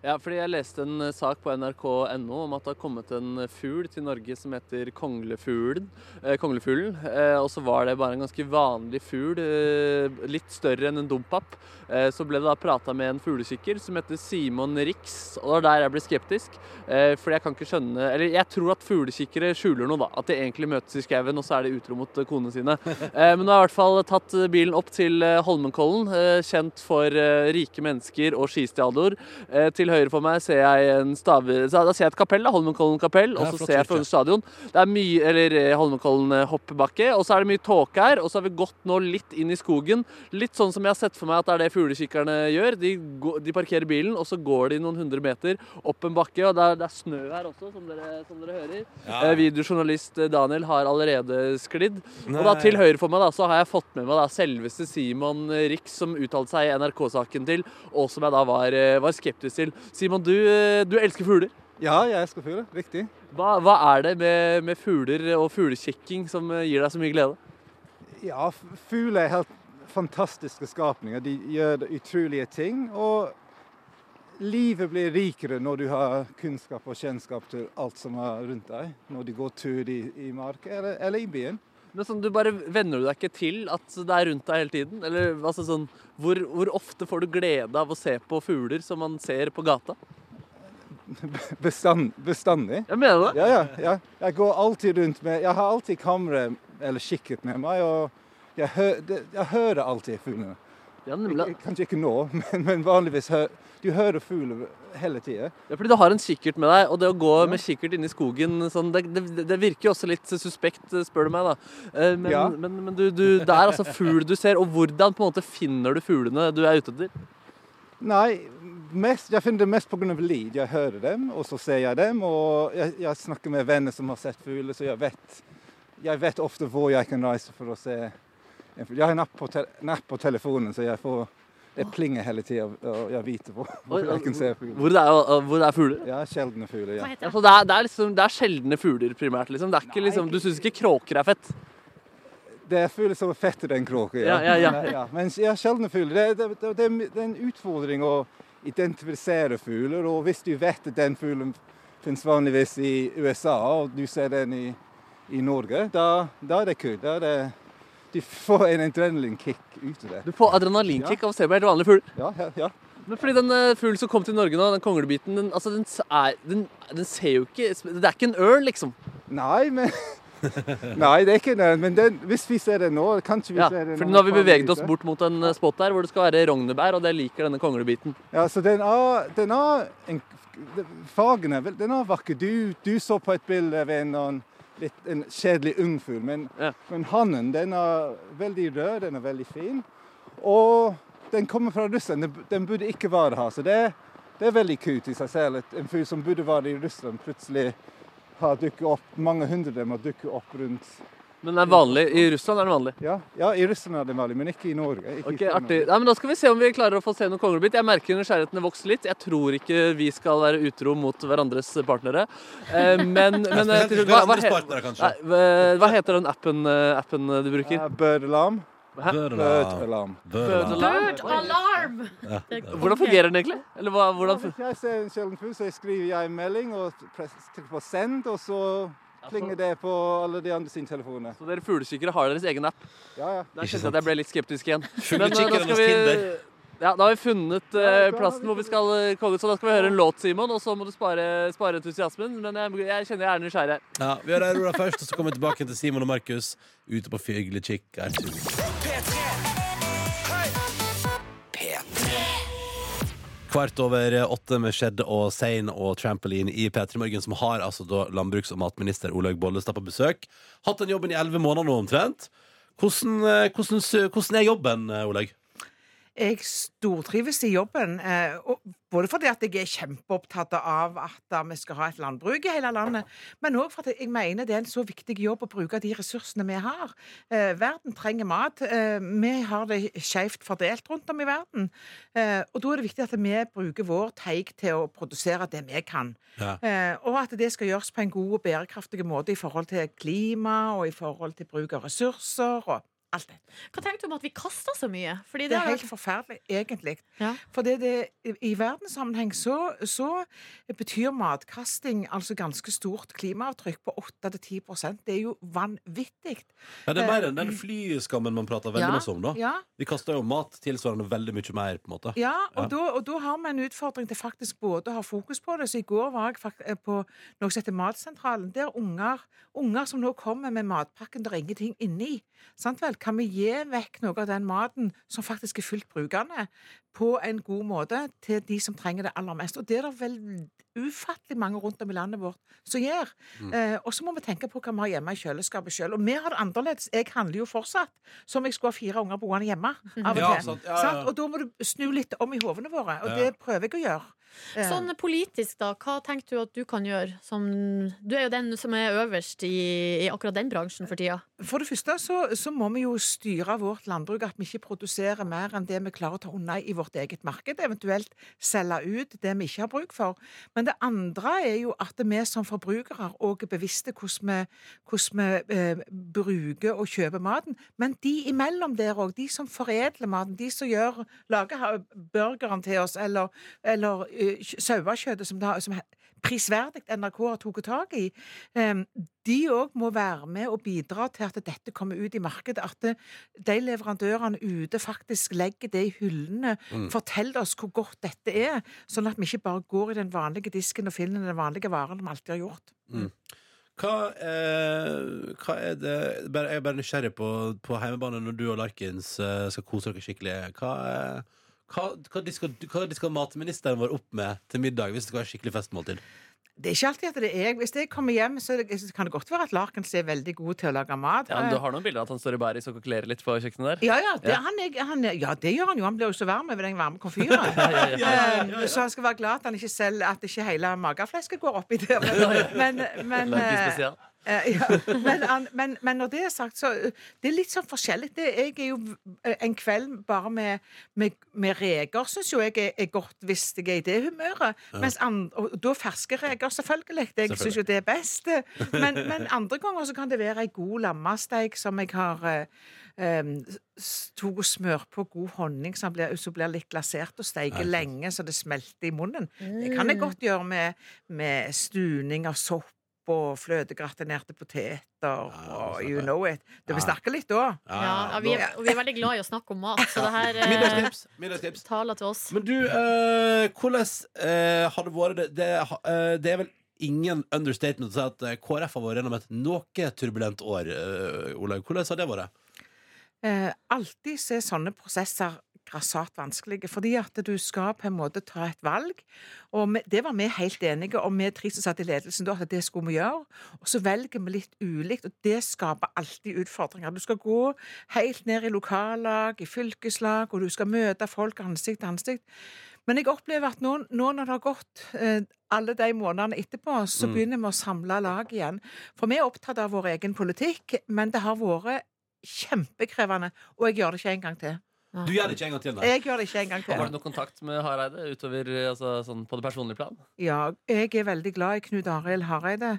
Ja, fordi jeg leste en eh, sak på nrk.no om at det har kommet en fugl til Norge som heter konglefuglen. Eh, konglefuglen. Eh, og så var det bare en ganske vanlig fugl, eh, litt større enn en dompap. Eh, så ble det da prata med en fuglekikker som heter Simon Rix, og det var der jeg ble skeptisk. Eh, fordi jeg kan ikke skjønne Eller jeg tror at fuglekikkere skjuler noe, da. At de egentlig møtes i skauen, og så er de utro mot eh, konene sine. Eh, men nå har jeg i hvert fall tatt eh, bilen opp til eh, Holmenkollen, eh, kjent for eh, rike mennesker og skistadion. Eh, til høyre høyre for meg ser jeg en staver, så da ser jeg et kapell, da, Holmenkollen kapell, og så ser jeg. Frogner stadion. Det er mye, eller eh, Holmenkollen hoppebakke, hoppbakke, og så er det mye tåke her, og så har vi gått nå litt inn i skogen. Litt sånn som jeg har sett for meg at det er det fuglekikkerne gjør. De, går- de parkerer bilen, og så går de noen hundre meter opp en bakke, og det er, det er snø her også, som dere, som dere hører. Ja. Eh, videojournalist eh, Daniel har allerede sklidd. Nei. Og da til høyre for meg da, så har jeg fått med meg da selveste Simon Rix, som uttalte seg i NRK-saken til, og som jeg da var, eh, var skeptisk til. Simon, du, eh, du elsker fugler. Ja, jeg elsker fugler. Riktig. Hva, hva er det med, med fugler og fuglekjekking som eh, gir deg så mye glede? Ja, fugler er helt fantastiske skapninger. De gjør utrolige ting. Og livet blir rikere når du har kunnskap og kjennskap til alt som er rundt deg. Når de går tur i, i mark eller, eller i byen. Men sånn, du bare Venner du deg ikke til at det er rundt deg hele tiden? Eller altså sånn, hvor, hvor ofte får du glede av å se på fugler som man ser på gata? Bestand, bestandig. Jeg mener det. Ja, ja, ja. Jeg går alltid rundt med Jeg har alltid kamera eller kikket med meg, og jeg, hø, jeg hører alltid fuglene. Ja, nemlig. Kanskje ikke nå, men, men vanligvis hø, Du hører fugler hele tida. Ja, fordi du har en kikkert med deg, og det å gå med kikkert inn i skogen sånn, det, det, det virker jo også litt suspekt, spør du meg. da. Eh, Men, Ja. men, men du, du, det er altså fugl du ser, og hvordan på en måte finner du fuglene du er ute etter? Nei, mest, jeg finner det mest pga. lyd. Jeg hører dem, og så ser jeg dem. Og jeg, jeg snakker med venner som har sett fugler, så jeg vet, jeg vet ofte hvor jeg kan reise for å se en fugl. Jeg har en app på, te, en app på telefonen, så jeg får det plinger hele tida, og jeg vet hvor, hvor jeg kan se fugler. Hvor det er, hvor det er fugler? Ja, sjeldne fugler. ja. Ja, så det, er, det, er liksom, det er sjeldne fugler primært. liksom. Det er ikke, liksom, du syns ikke kråker er fett? Det er fugler som er fettere enn kråker. Ja, ja, ja. Men ja, sjeldne fugler. Det, det, det, det, det er en utfordring å identifisere fugler. Og hvis du vet at den fuglen finnes vanligvis i USA, og du ser den i, i Norge, da, da er det kult. Da er det, du får en adrenalinkick ut av det. Du får adrenalinkick av å se på helt vanlig fugl? Ja, ja, ja. Men fordi den uh, fuglen som kom til Norge nå, den konglebiten, den, altså, den, er, den, den ser jo ikke Det er ikke en ørn, liksom. Nei, men Nei, det er ikke det. Men den, hvis vi ser det nå, kanskje vi Ja, ser den for nå har vi beveget oss bort mot en eh, spot der hvor det skal være rognebær, og det liker denne konglebiten. Ja, så den er, den er en, Fagen er den er vakker. Du, du så på et bilde ved en, litt, en kjedelig ungfugl, men, men hannen den er veldig rød, den er veldig fin. Og den kommer fra Russland. Den, den burde ikke være her. Så det, det er veldig kult i seg selv. at En fugl som burde være i Russland, plutselig har dukket opp Mange hundre av dem har dukket opp rundt Men det er vanlig. I Russland er den vanlig. Ja, ja i Russland er den vanlig, men ikke i Norge. Ikke i Ok, artig. Nei, men Da skal vi se om vi klarer å få se noen konglebit. Jeg merker nysgjerrigheten vokser litt. Jeg tror ikke vi skal være utro mot hverandres partnere. Eh, men, men eh, til hva, hva, he- partnere. Nei, hva- hva heter den appen, eh, appen du bruker? Ja, Birdalarm. Hæ? Birdalarm. Birdalarm. Bird alarm! Hvordan fungerer den egentlig? Eller hva, hvordan Hvis jeg ser en sjelden fugl, så skriver jeg en melding og trykker på send, og så klinger det på alle de andre sine telefoner. Så dere fuglekikkere har deres egen app? Ja, ja. Der kjente jeg at jeg ble litt skeptisk igjen. Men, da skal vi- Ja, Da har vi funnet eh, plassen hvor vi skal eh, komme ut, så da skal vi høre en låt, Simon. Og så må du spare, spare entusiasmen. Men jeg, jeg kjenner jeg er nysgjerrig her. Ja, vi hører Aurora først, og så kommer vi tilbake til Simon og Markus ute på fuglekikkert. Kvart over åtte med Shed og Sein og Trampoline i P3 Morgen, som har altså da landbruks- og matminister Olaug Bollestad på besøk. Hatt den jobben i elleve måneder nå omtrent. Hvordan, eh, hvordan, hvordan er jobben, eh, Olaug? Jeg stortrives i jobben, eh, både fordi at jeg er kjempeopptatt av at eh, vi skal ha et landbruk i hele landet, men òg fordi jeg mener det er en så viktig jobb å bruke de ressursene vi har. Eh, verden trenger mat. Vi har det skjevt fordelt rundt om i verden. Og da er det viktig at vi bruker vår teig til å produsere det vi kan. Ja. Og at det skal gjøres på en god og bærekraftig måte i forhold til klima og i forhold til bruk av ressurser og alt det. Hva tenker du om at vi kaster så mye? Fordi Det er har- helt forferdelig, egentlig. Ja. For det, det, i verdenssammenheng så, så betyr matkasting altså ganske stort klimaavtrykk på 8-10% Det er jo vanvittig. Ja, det er mer enn den flyskammen man prater veldig Ja, masse om, da. ja. Vi kaster jo mat tilsvarende veldig mye mer, på en måte. Ja, og, Da, og da har vi en utfordring til faktisk både å ha fokus på det. Så i går var jeg eh, på noe som heter Matsentralen, der unger, unger som nå kommer med matpakken, det er ingenting inni. Sant vel? Kan vi gi vekk noe av den maten som faktisk er fullt brukende, på en god måte til de som trenger det aller mest. Og det er det vel ufattelig mange rundt om i landet vårt som gjør. Mm. Eh, og så må vi tenke på hva vi har hjemme i kjøleskapet sjøl. Og vi har det annerledes. Jeg handler jo fortsatt som jeg skulle ha fire unger boende hjemme. Av og Ja, sant. Ja, ja? Og da må du snu litt om i hovene våre, og det prøver jeg å gjøre. Sånn politisk, da, hva tenker du at du kan gjøre? Som, du er jo den som er øverst i, i akkurat den bransjen for tida. For det første så, så må vi jo styre vårt landbruk, at vi ikke produserer mer enn det vi klarer å ta unna i vårt eget marked, eventuelt selge ut det vi ikke har bruk for. Men det andre er jo at vi som forbrukere òg er bevisste hvordan vi, hvordan vi eh, bruker og kjøper maten. Men de imellom der òg, de som foredler maten, de som gjør, lager burgeren til oss, eller, eller sauekjøttet som, som prisverdig NRK har tatt tak i, eh, de òg må være med og bidra til at dette kommer ut i markedet. At de leverandørene ute faktisk legger det i hyllene, Mm. forteller oss hvor godt dette er, sånn at vi ikke bare går i den vanlige disken og finner den vanlige varen vi alltid har gjort. Mm. Hva, eh, hva er det Jeg er bare nysgjerrig på, på hjemmebane når du og Larkins eh, skal kose dere skikkelig. Hva, eh, hva, hva, skal, hva disker matministeren vår opp med til middag hvis det skal være skikkelig festmåltid? Det er ikke alltid at det er jeg. Hvis jeg kommer hjem, så det- så kan det godt være at Larkens er veldig god til å lage mat. Ja, men Du har noen bilder av at han står i baris og kokkelerer litt på kjøkkenet der? Ja, ja, det, Han er, han er, ja, det gjør han jo. Han blir jo så varm over den varme komfyren. Ja, ja, ja. Eh, Så han skal være glad at han ikke selv, at ikke hele mageflesket går oppi der. Men, men, eh, eh, ja, men, men, men når det er sagt, så eh, Det er litt sånn forskjellig. Det, jeg er jo eh, en kveld bare med, med, med reker, syns jo jeg er, er godt hvis jeg er i det humøret. Ja. Mens andre, og da ferske reker, selvfølgelig. Jeg syns jo det er best. Men, men andre ganger så kan det være ei god lammesteik som jeg har eh, um, tok og smør på god honning som blir, blir litt glasert og steiker lenge så det smelter i munnen. Det kan jeg Mm. godt gjøre med, med stuning av sopp og fløtegratinerte poteter og you know it. Det vi snakker litt da. Ja, ja, vi, er, vi er veldig glad i å snakke om mat, så det her eh, Middagstips. Middagstips. taler til oss. Men du, eh, hvordan eh, har det vært det, det, eh, det er vel ingen understatement å si at eh, KrF har vært gjennom et noe turbulent år, eh, Olaug. Hvordan har det vært? Eh, alltid så er sånne prosesser grassat vanskelige, fordi at du skal på en måte ta et valg. Og det var vi helt enige om, vi tre som satt i ledelsen da, at det skulle vi gjøre. Og så velger vi litt ulikt, og det skaper alltid utfordringer. Du skal gå helt ned i lokallag, i fylkeslag, og du skal møte folk ansikt til ansikt. Men jeg opplever at nå, nå når det har gått eh, alle de månedene etterpå, så Mm. begynner vi å samle lag igjen. For vi er opptatt av vår egen politikk, men det har vært kjempekrevende, og jeg gjør det ikke en gang til. Du gjør det ikke en gang til, nei? Jeg gjør det ikke en gang til. Har du noe kontakt med Hareide utover altså, sånn, på det personlige plan? Ja, jeg er veldig glad i Knut Arild Hareide.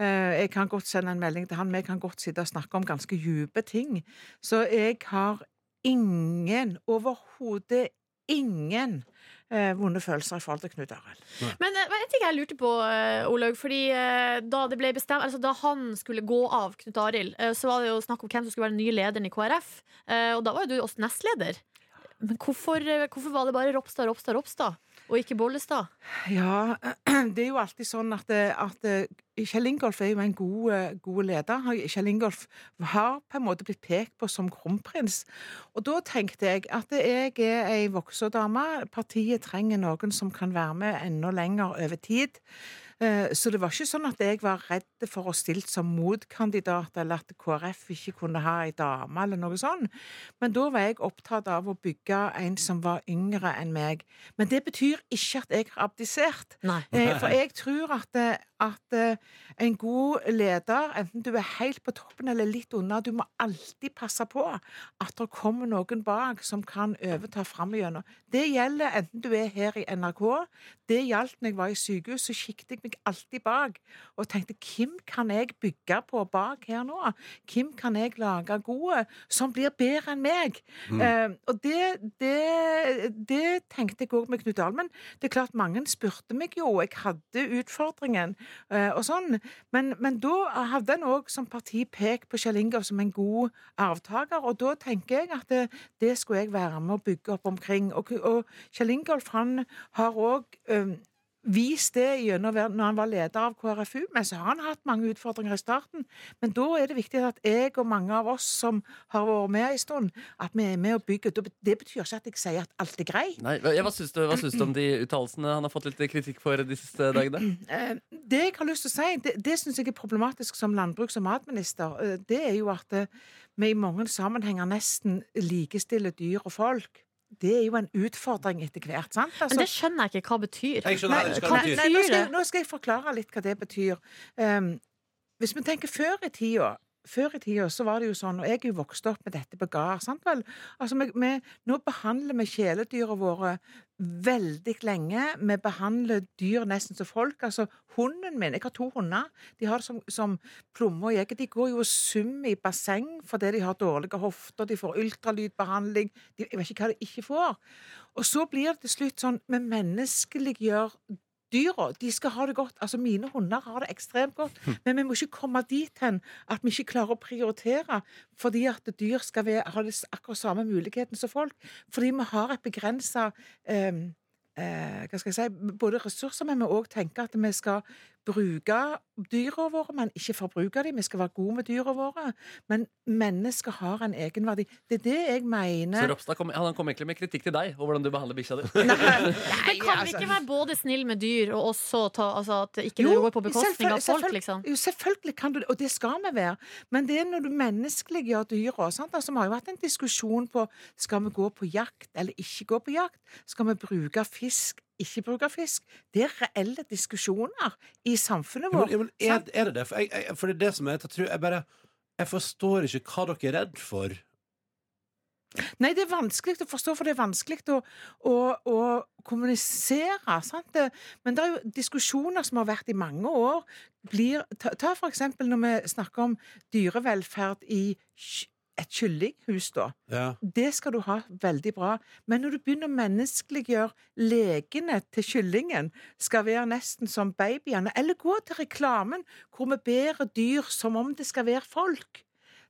Eh, Jeg kan godt sende en melding til han, men jeg kan godt sitte og snakke om ganske dype ting. Så jeg har ingen, overhodet ingen, eh, vonde følelser i forhold til Knut Arild. Men eh, en ting jeg lurte på, eh, Olaug. Fordi eh, da det ble bestemt Altså da han skulle gå av, Knut Arild, eh, så var det jo snakk om hvem som skulle være den nye lederen i KrF. Eh, Og da var jo du også nestleder. Men hvorfor, hvorfor var det bare Ropstad, Ropstad, Ropstad, og ikke Bollestad? Ja, det er jo alltid sånn at, at eh, Kjell Ingolf er jo en god, eh, god leder. Kjell Ingolf har på en måte blitt pekt på som kronprins. Og da tenkte jeg at jeg er ei voksen dame. Partiet trenger noen som kan være med enda lenger over tid. Eh, Så det var ikke sånn at jeg var redd for å stilt som motkandidat, eller at KrF ikke kunne ha ei dame, eller noe sånt. Men da var jeg opptatt av å bygge en som var yngre enn meg. Men det betyr ikke at jeg har abdisert. Nei. For jeg tror at, eh, at eh, en god leder, enten du er helt på toppen eller litt under, du må alltid passe på at det kommer noen bak som kan overta framover. Det gjelder enten du er her i NRK, det gjaldt når jeg var i sykehus, så kikket jeg meg alltid bak og tenkte hvem kan jeg bygge på bak her nå? Hvem kan jeg lage gode som blir bedre enn meg? Mm. Eh, og det, det, det tenkte jeg òg med Knut Dahl. Men det er klart mange spurte meg jo, og jeg hadde utfordringen og sånn. Men, men da hadde en òg som parti pekt på Kjell Ingolf som en god arvtaker, og da tenker jeg at det, det skulle jeg være med å bygge opp omkring. Og, og Kjell Ingolf han har òg vist det gjennom når han var leder av KrFU. Men så har han hatt mange utfordringer i starten. Men da er det viktig at jeg og mange av oss som har vært med en stund, at vi er med og bygger. Det betyr ikke at jeg sier at alt er greit. Nei, hva, syns du, du om de uttalelsene han har fått litt kritikk for de siste dagene? Eh, Det jeg har lyst til å si, det, det syns jeg er problematisk som landbruks- og matminister. eh, Det er jo at eh, vi i mange sammenhenger nesten likestiller dyr og folk. Det er jo en utfordring etter hvert. sant? Altså- Men det skjønner jeg ikke hva betyr. Jeg skjønner Nei, hva nei, betyr. nei, nå, skal jeg, nå skal jeg forklare litt hva det betyr. Um, hvis vi tenker før i tida før i tida så var det jo sånn, og jeg er jo vokst opp med dette på gard. sant vel? Altså, Nå behandler vi kjæledyra våre veldig lenge. Vi behandler dyr nesten som folk. altså Hunden min Jeg har to hunder. De har det som, som plommer og jeger. De går jo og summer i basseng fordi de har dårlige hofter. De får ultralydbehandling. De, jeg vet ikke hva de ikke får. Og så blir det til slutt sånn Vi menneskeliggjør dyra. De skal ha det godt. Altså, mine hunder har det ekstremt godt. Men vi må ikke komme dit hen at vi ikke klarer å prioritere fordi at dyr skal være, ha det akkurat samme muligheten som folk. Fordi vi har et begrensa eh, eh, hva skal jeg si, både ressurser, men vi òg tenker at vi skal bruke dyra våre, men ikke forbruke dem. Vi skal være gode med dyra våre. Men mennesker har en egenverdi. Det er det jeg mener. Så Ropstad kom, han kom egentlig med kritikk til deg og hvordan du behandler bikkja di. Men kan vi altså- ikke være både snill med dyr og også ta altså, at det ikke går på bekostning av folk, liksom? Jo, selvfølgelig kan du det, og det skal vi være. Men det er når du menneskeliggjør dyra. sant? Altså, vi har jo hatt en diskusjon på skal vi gå på jakt eller ikke gå på jakt. Skal vi bruke fisk, ikke bruke fisk? Det er reelle diskusjoner i samfunnet Ja, vårt. men, ja, men er, er det det? For, jeg, jeg, for det er det som er jeg, tror, jeg bare Jeg forstår ikke hva dere er redd for. Nei, det er vanskelig å forstå, for det er vanskelig å, å, å kommunisere. Sant? Men det er jo diskusjoner som har vært i mange år. Blir, ta, ta for eksempel når vi snakker om dyrevelferd i et kyllinghus, da. Ja. Det skal du ha veldig bra. Men når du begynner å menneskeliggjøre legene til kyllingen, skal være nesten som babyene, eller gå til reklamen hvor vi bærer dyr som om det skal være folk.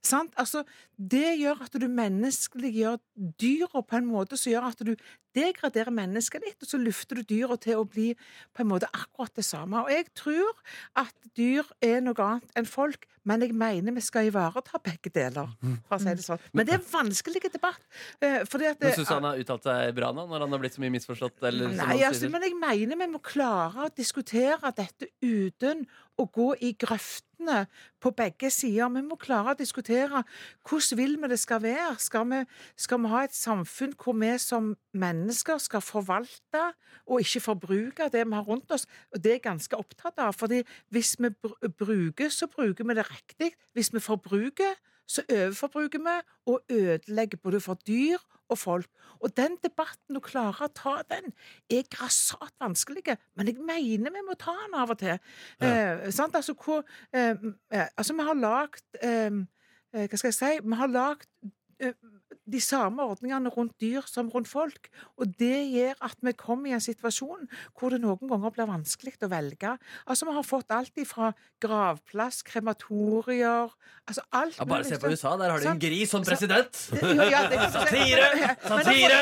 Sant? Altså, det gjør at du menneskeliggjør dyra på en måte som gjør at du degraderer mennesket ditt, og så lufter du dyra til å bli på en måte akkurat det samme. Og jeg tror at dyr er noe annet enn folk, men jeg mener vi skal ivareta begge deler. For å si det sånn. Men det er en vanskelig debatt. eh, Fordi at Men Syns du han har uttalt seg bra nå, når han har blitt så mye misforstått? Eller, som Nei, altså, men jeg mener vi må klare å diskutere dette uten å gå i grøftene på begge sider. Vi må klare å diskutere hvordan vil vi det skal være. Skal vi, skal vi ha et samfunn hvor vi som mennesker skal forvalte og ikke forbruke det vi har rundt oss? Og det er jeg ganske opptatt av. fordi hvis vi bruker, så bruker vi det riktig. Hvis vi forbruker, så overforbruker vi og ødelegger både for dyr og folk. Og den debatten, å klare å ta den, er grassat vanskelig. Men jeg mener vi må ta den av og til. Eh, sant? Altså, hvor, eh, eh, altså, vi har lagd eh, eh, Hva skal jeg si? Vi har lagd eh, de samme ordningene rundt dyr som rundt folk. Og det gjør at vi kommer i en situasjon hvor det noen ganger blir vanskelig å velge. Altså, Vi har fått alt fra gravplass, krematorier altså alt Ja, bare se på sånn. USA, der har de en gris som president! Jo, ja, det- Satire! Men- da Satire!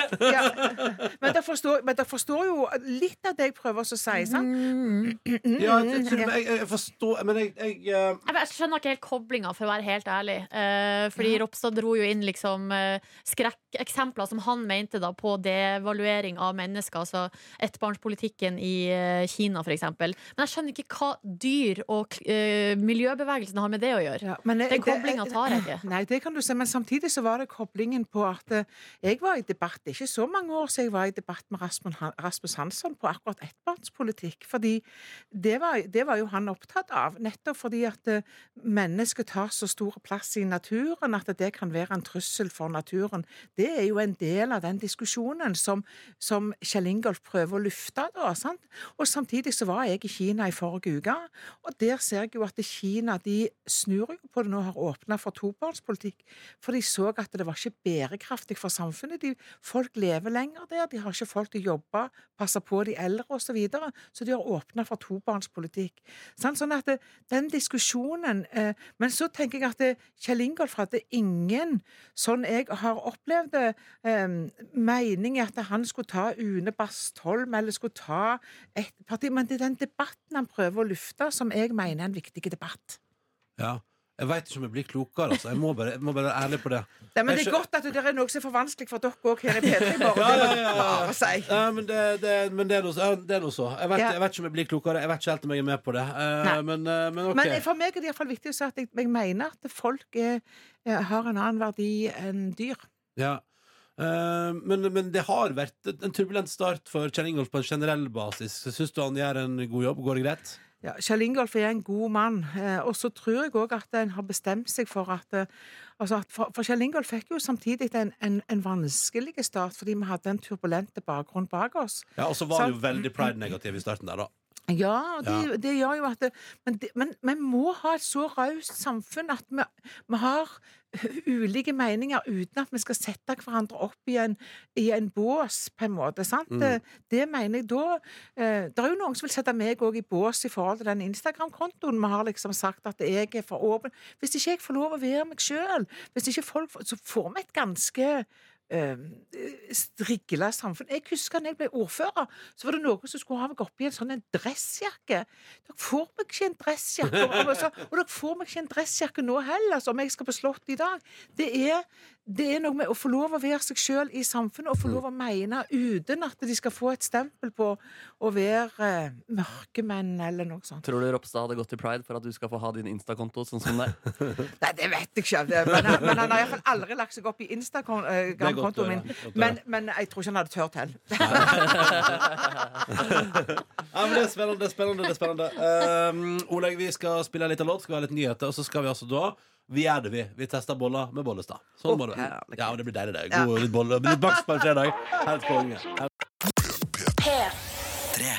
Men ja, forstår, men dere forstår jo litt av det jeg prøver å si, sant? Ja, jeg, jeg, jeg, jeg forstår Men jeg, jeg eh, Jeg, jeg skjønner ikke helt koblinga, for å være helt ærlig. Eh, fordi Ropstad dro jo inn liksom eh, skrekkeksempler som han mente da på devaluering av mennesker. Altså ettbarnspolitikken i eh, Kina, eksempel. Men jeg skjønner ikke hva dyr og eh, miljøbevegelsen har med det å gjøre. Men jeg- Den koblinga tar jeg ikke. Nei, det kan du si, men samtidig så var det koblingen på at jeg var i debatt, det er ikke så mange år siden jeg var i debatt med Rasmus, Hansson på akkurat ettbarnspolitikk, fordi det var, det var jo han opptatt av, nettopp fordi at mennesker mennesket tar så stor plass i naturen at det kan være en trussel for naturen. Det er jo en del av den diskusjonen som, som Kjell Ingolf prøver å lufte da, sant? Og samtidig så var jeg i Kina i forrige uke, og der ser jeg jo at Kina de snur jo på det nå, har åpna for tobarnspolitikk, for de så at det var ikke bærekraftig for samfunnet. De, folk lever lenger der, de har ikke folk til å jobbe, passe på de eldre osv. Så, videre. så de har åpna for tobarnspolitikk. Sånn at det, den diskusjonen eh, Men så tenker jeg at det, Kjell Ingolf hadde ingen, sånn jeg har opplevd det, eh, mening at han skulle ta Une Bastholm eller skulle ta et parti. Men det er den debatten han prøver å lufte, som jeg mener er en viktig debatt. Ja. Jeg veit ikke om jeg blir klokere, altså. Jeg må bare, jeg må bare være ærlig på det. Nei, men Det er godt at det er noe som er for vanskelig for dere òg her i P3 morgen. Ja, si. Men det, det, men det er noe så. Jeg, vet, jeg vet ikke om jeg blir klokere. Jeg vet ikke helt om jeg er med på det. Uh, men, uh, men okay. Men for meg er det iallfall viktig å si at jeg, jeg mener at folk er, er, har en annen verdi enn dyr. Ja. Uh, men, men det har vært en turbulent start for Kjell Ingolf på en generell basis. Syns du han gjør en god jobb? Går det greit? Ja, Kjell Ingolf er en god mann, eh, og så tror jeg òg at en har bestemt seg for at eh, altså at for, for Kjell Ingolf fikk jo samtidig en, en, en vanskelig start, fordi vi hadde en turbulent bakgrunn bak oss. Ja, Og så var han jo veldig pride-negativ i starten der, da. Ja, det, Ja. det gjør jo at det, men, det, men vi må ha et så raust samfunn at vi, vi har ulike meninger uten at vi skal sette hverandre opp i en, i en bås, på en måte. sant? Mm. Det, mener jeg da eh, Det er jo noen som vil sette meg òg i bås i forhold til den Instagram-kontoen. Vi har liksom sagt at jeg er for åpen. Hvis ikke jeg får lov å være meg sjøl, så får vi et ganske strigla samfunn. Jeg husker da jeg ble ordfører, så var det noen som skulle ha meg oppi en sånn en dressjakke. Dere får meg ikke en dressjakke. Og, og, dere får meg ikke en dressjakke nå heller, som om jeg skal på Slottet i dag. Det er, det er noe med å få lov å være seg sjøl i samfunnet, og få lov å mene uten at de skal få et stempel på å være eh, mørkemenn eller noe sånt. Tror du Ropstad hadde gått til pride for at du skal få ha din Insta-konto sånn som det? Nei, det vet jeg ikke. Men, han- men han har iallfall aldri lagt seg opp i godt Instagram-kontoen min. Men, men jeg tror ikke han hadde turt heller. Ja, men det er spennende. det er spennende, det er spennende. Um, Oleg, vi skal spille en liten låt, skal vi ha litt nyheter, og så skal vi altså da Vi gjør det, vi. Vi tester boller med Bollestad. Sånn må det være. Ja, og det blir deilig, det. God, litt, bolle, litt bakst på en fredag. Helt konge. P3.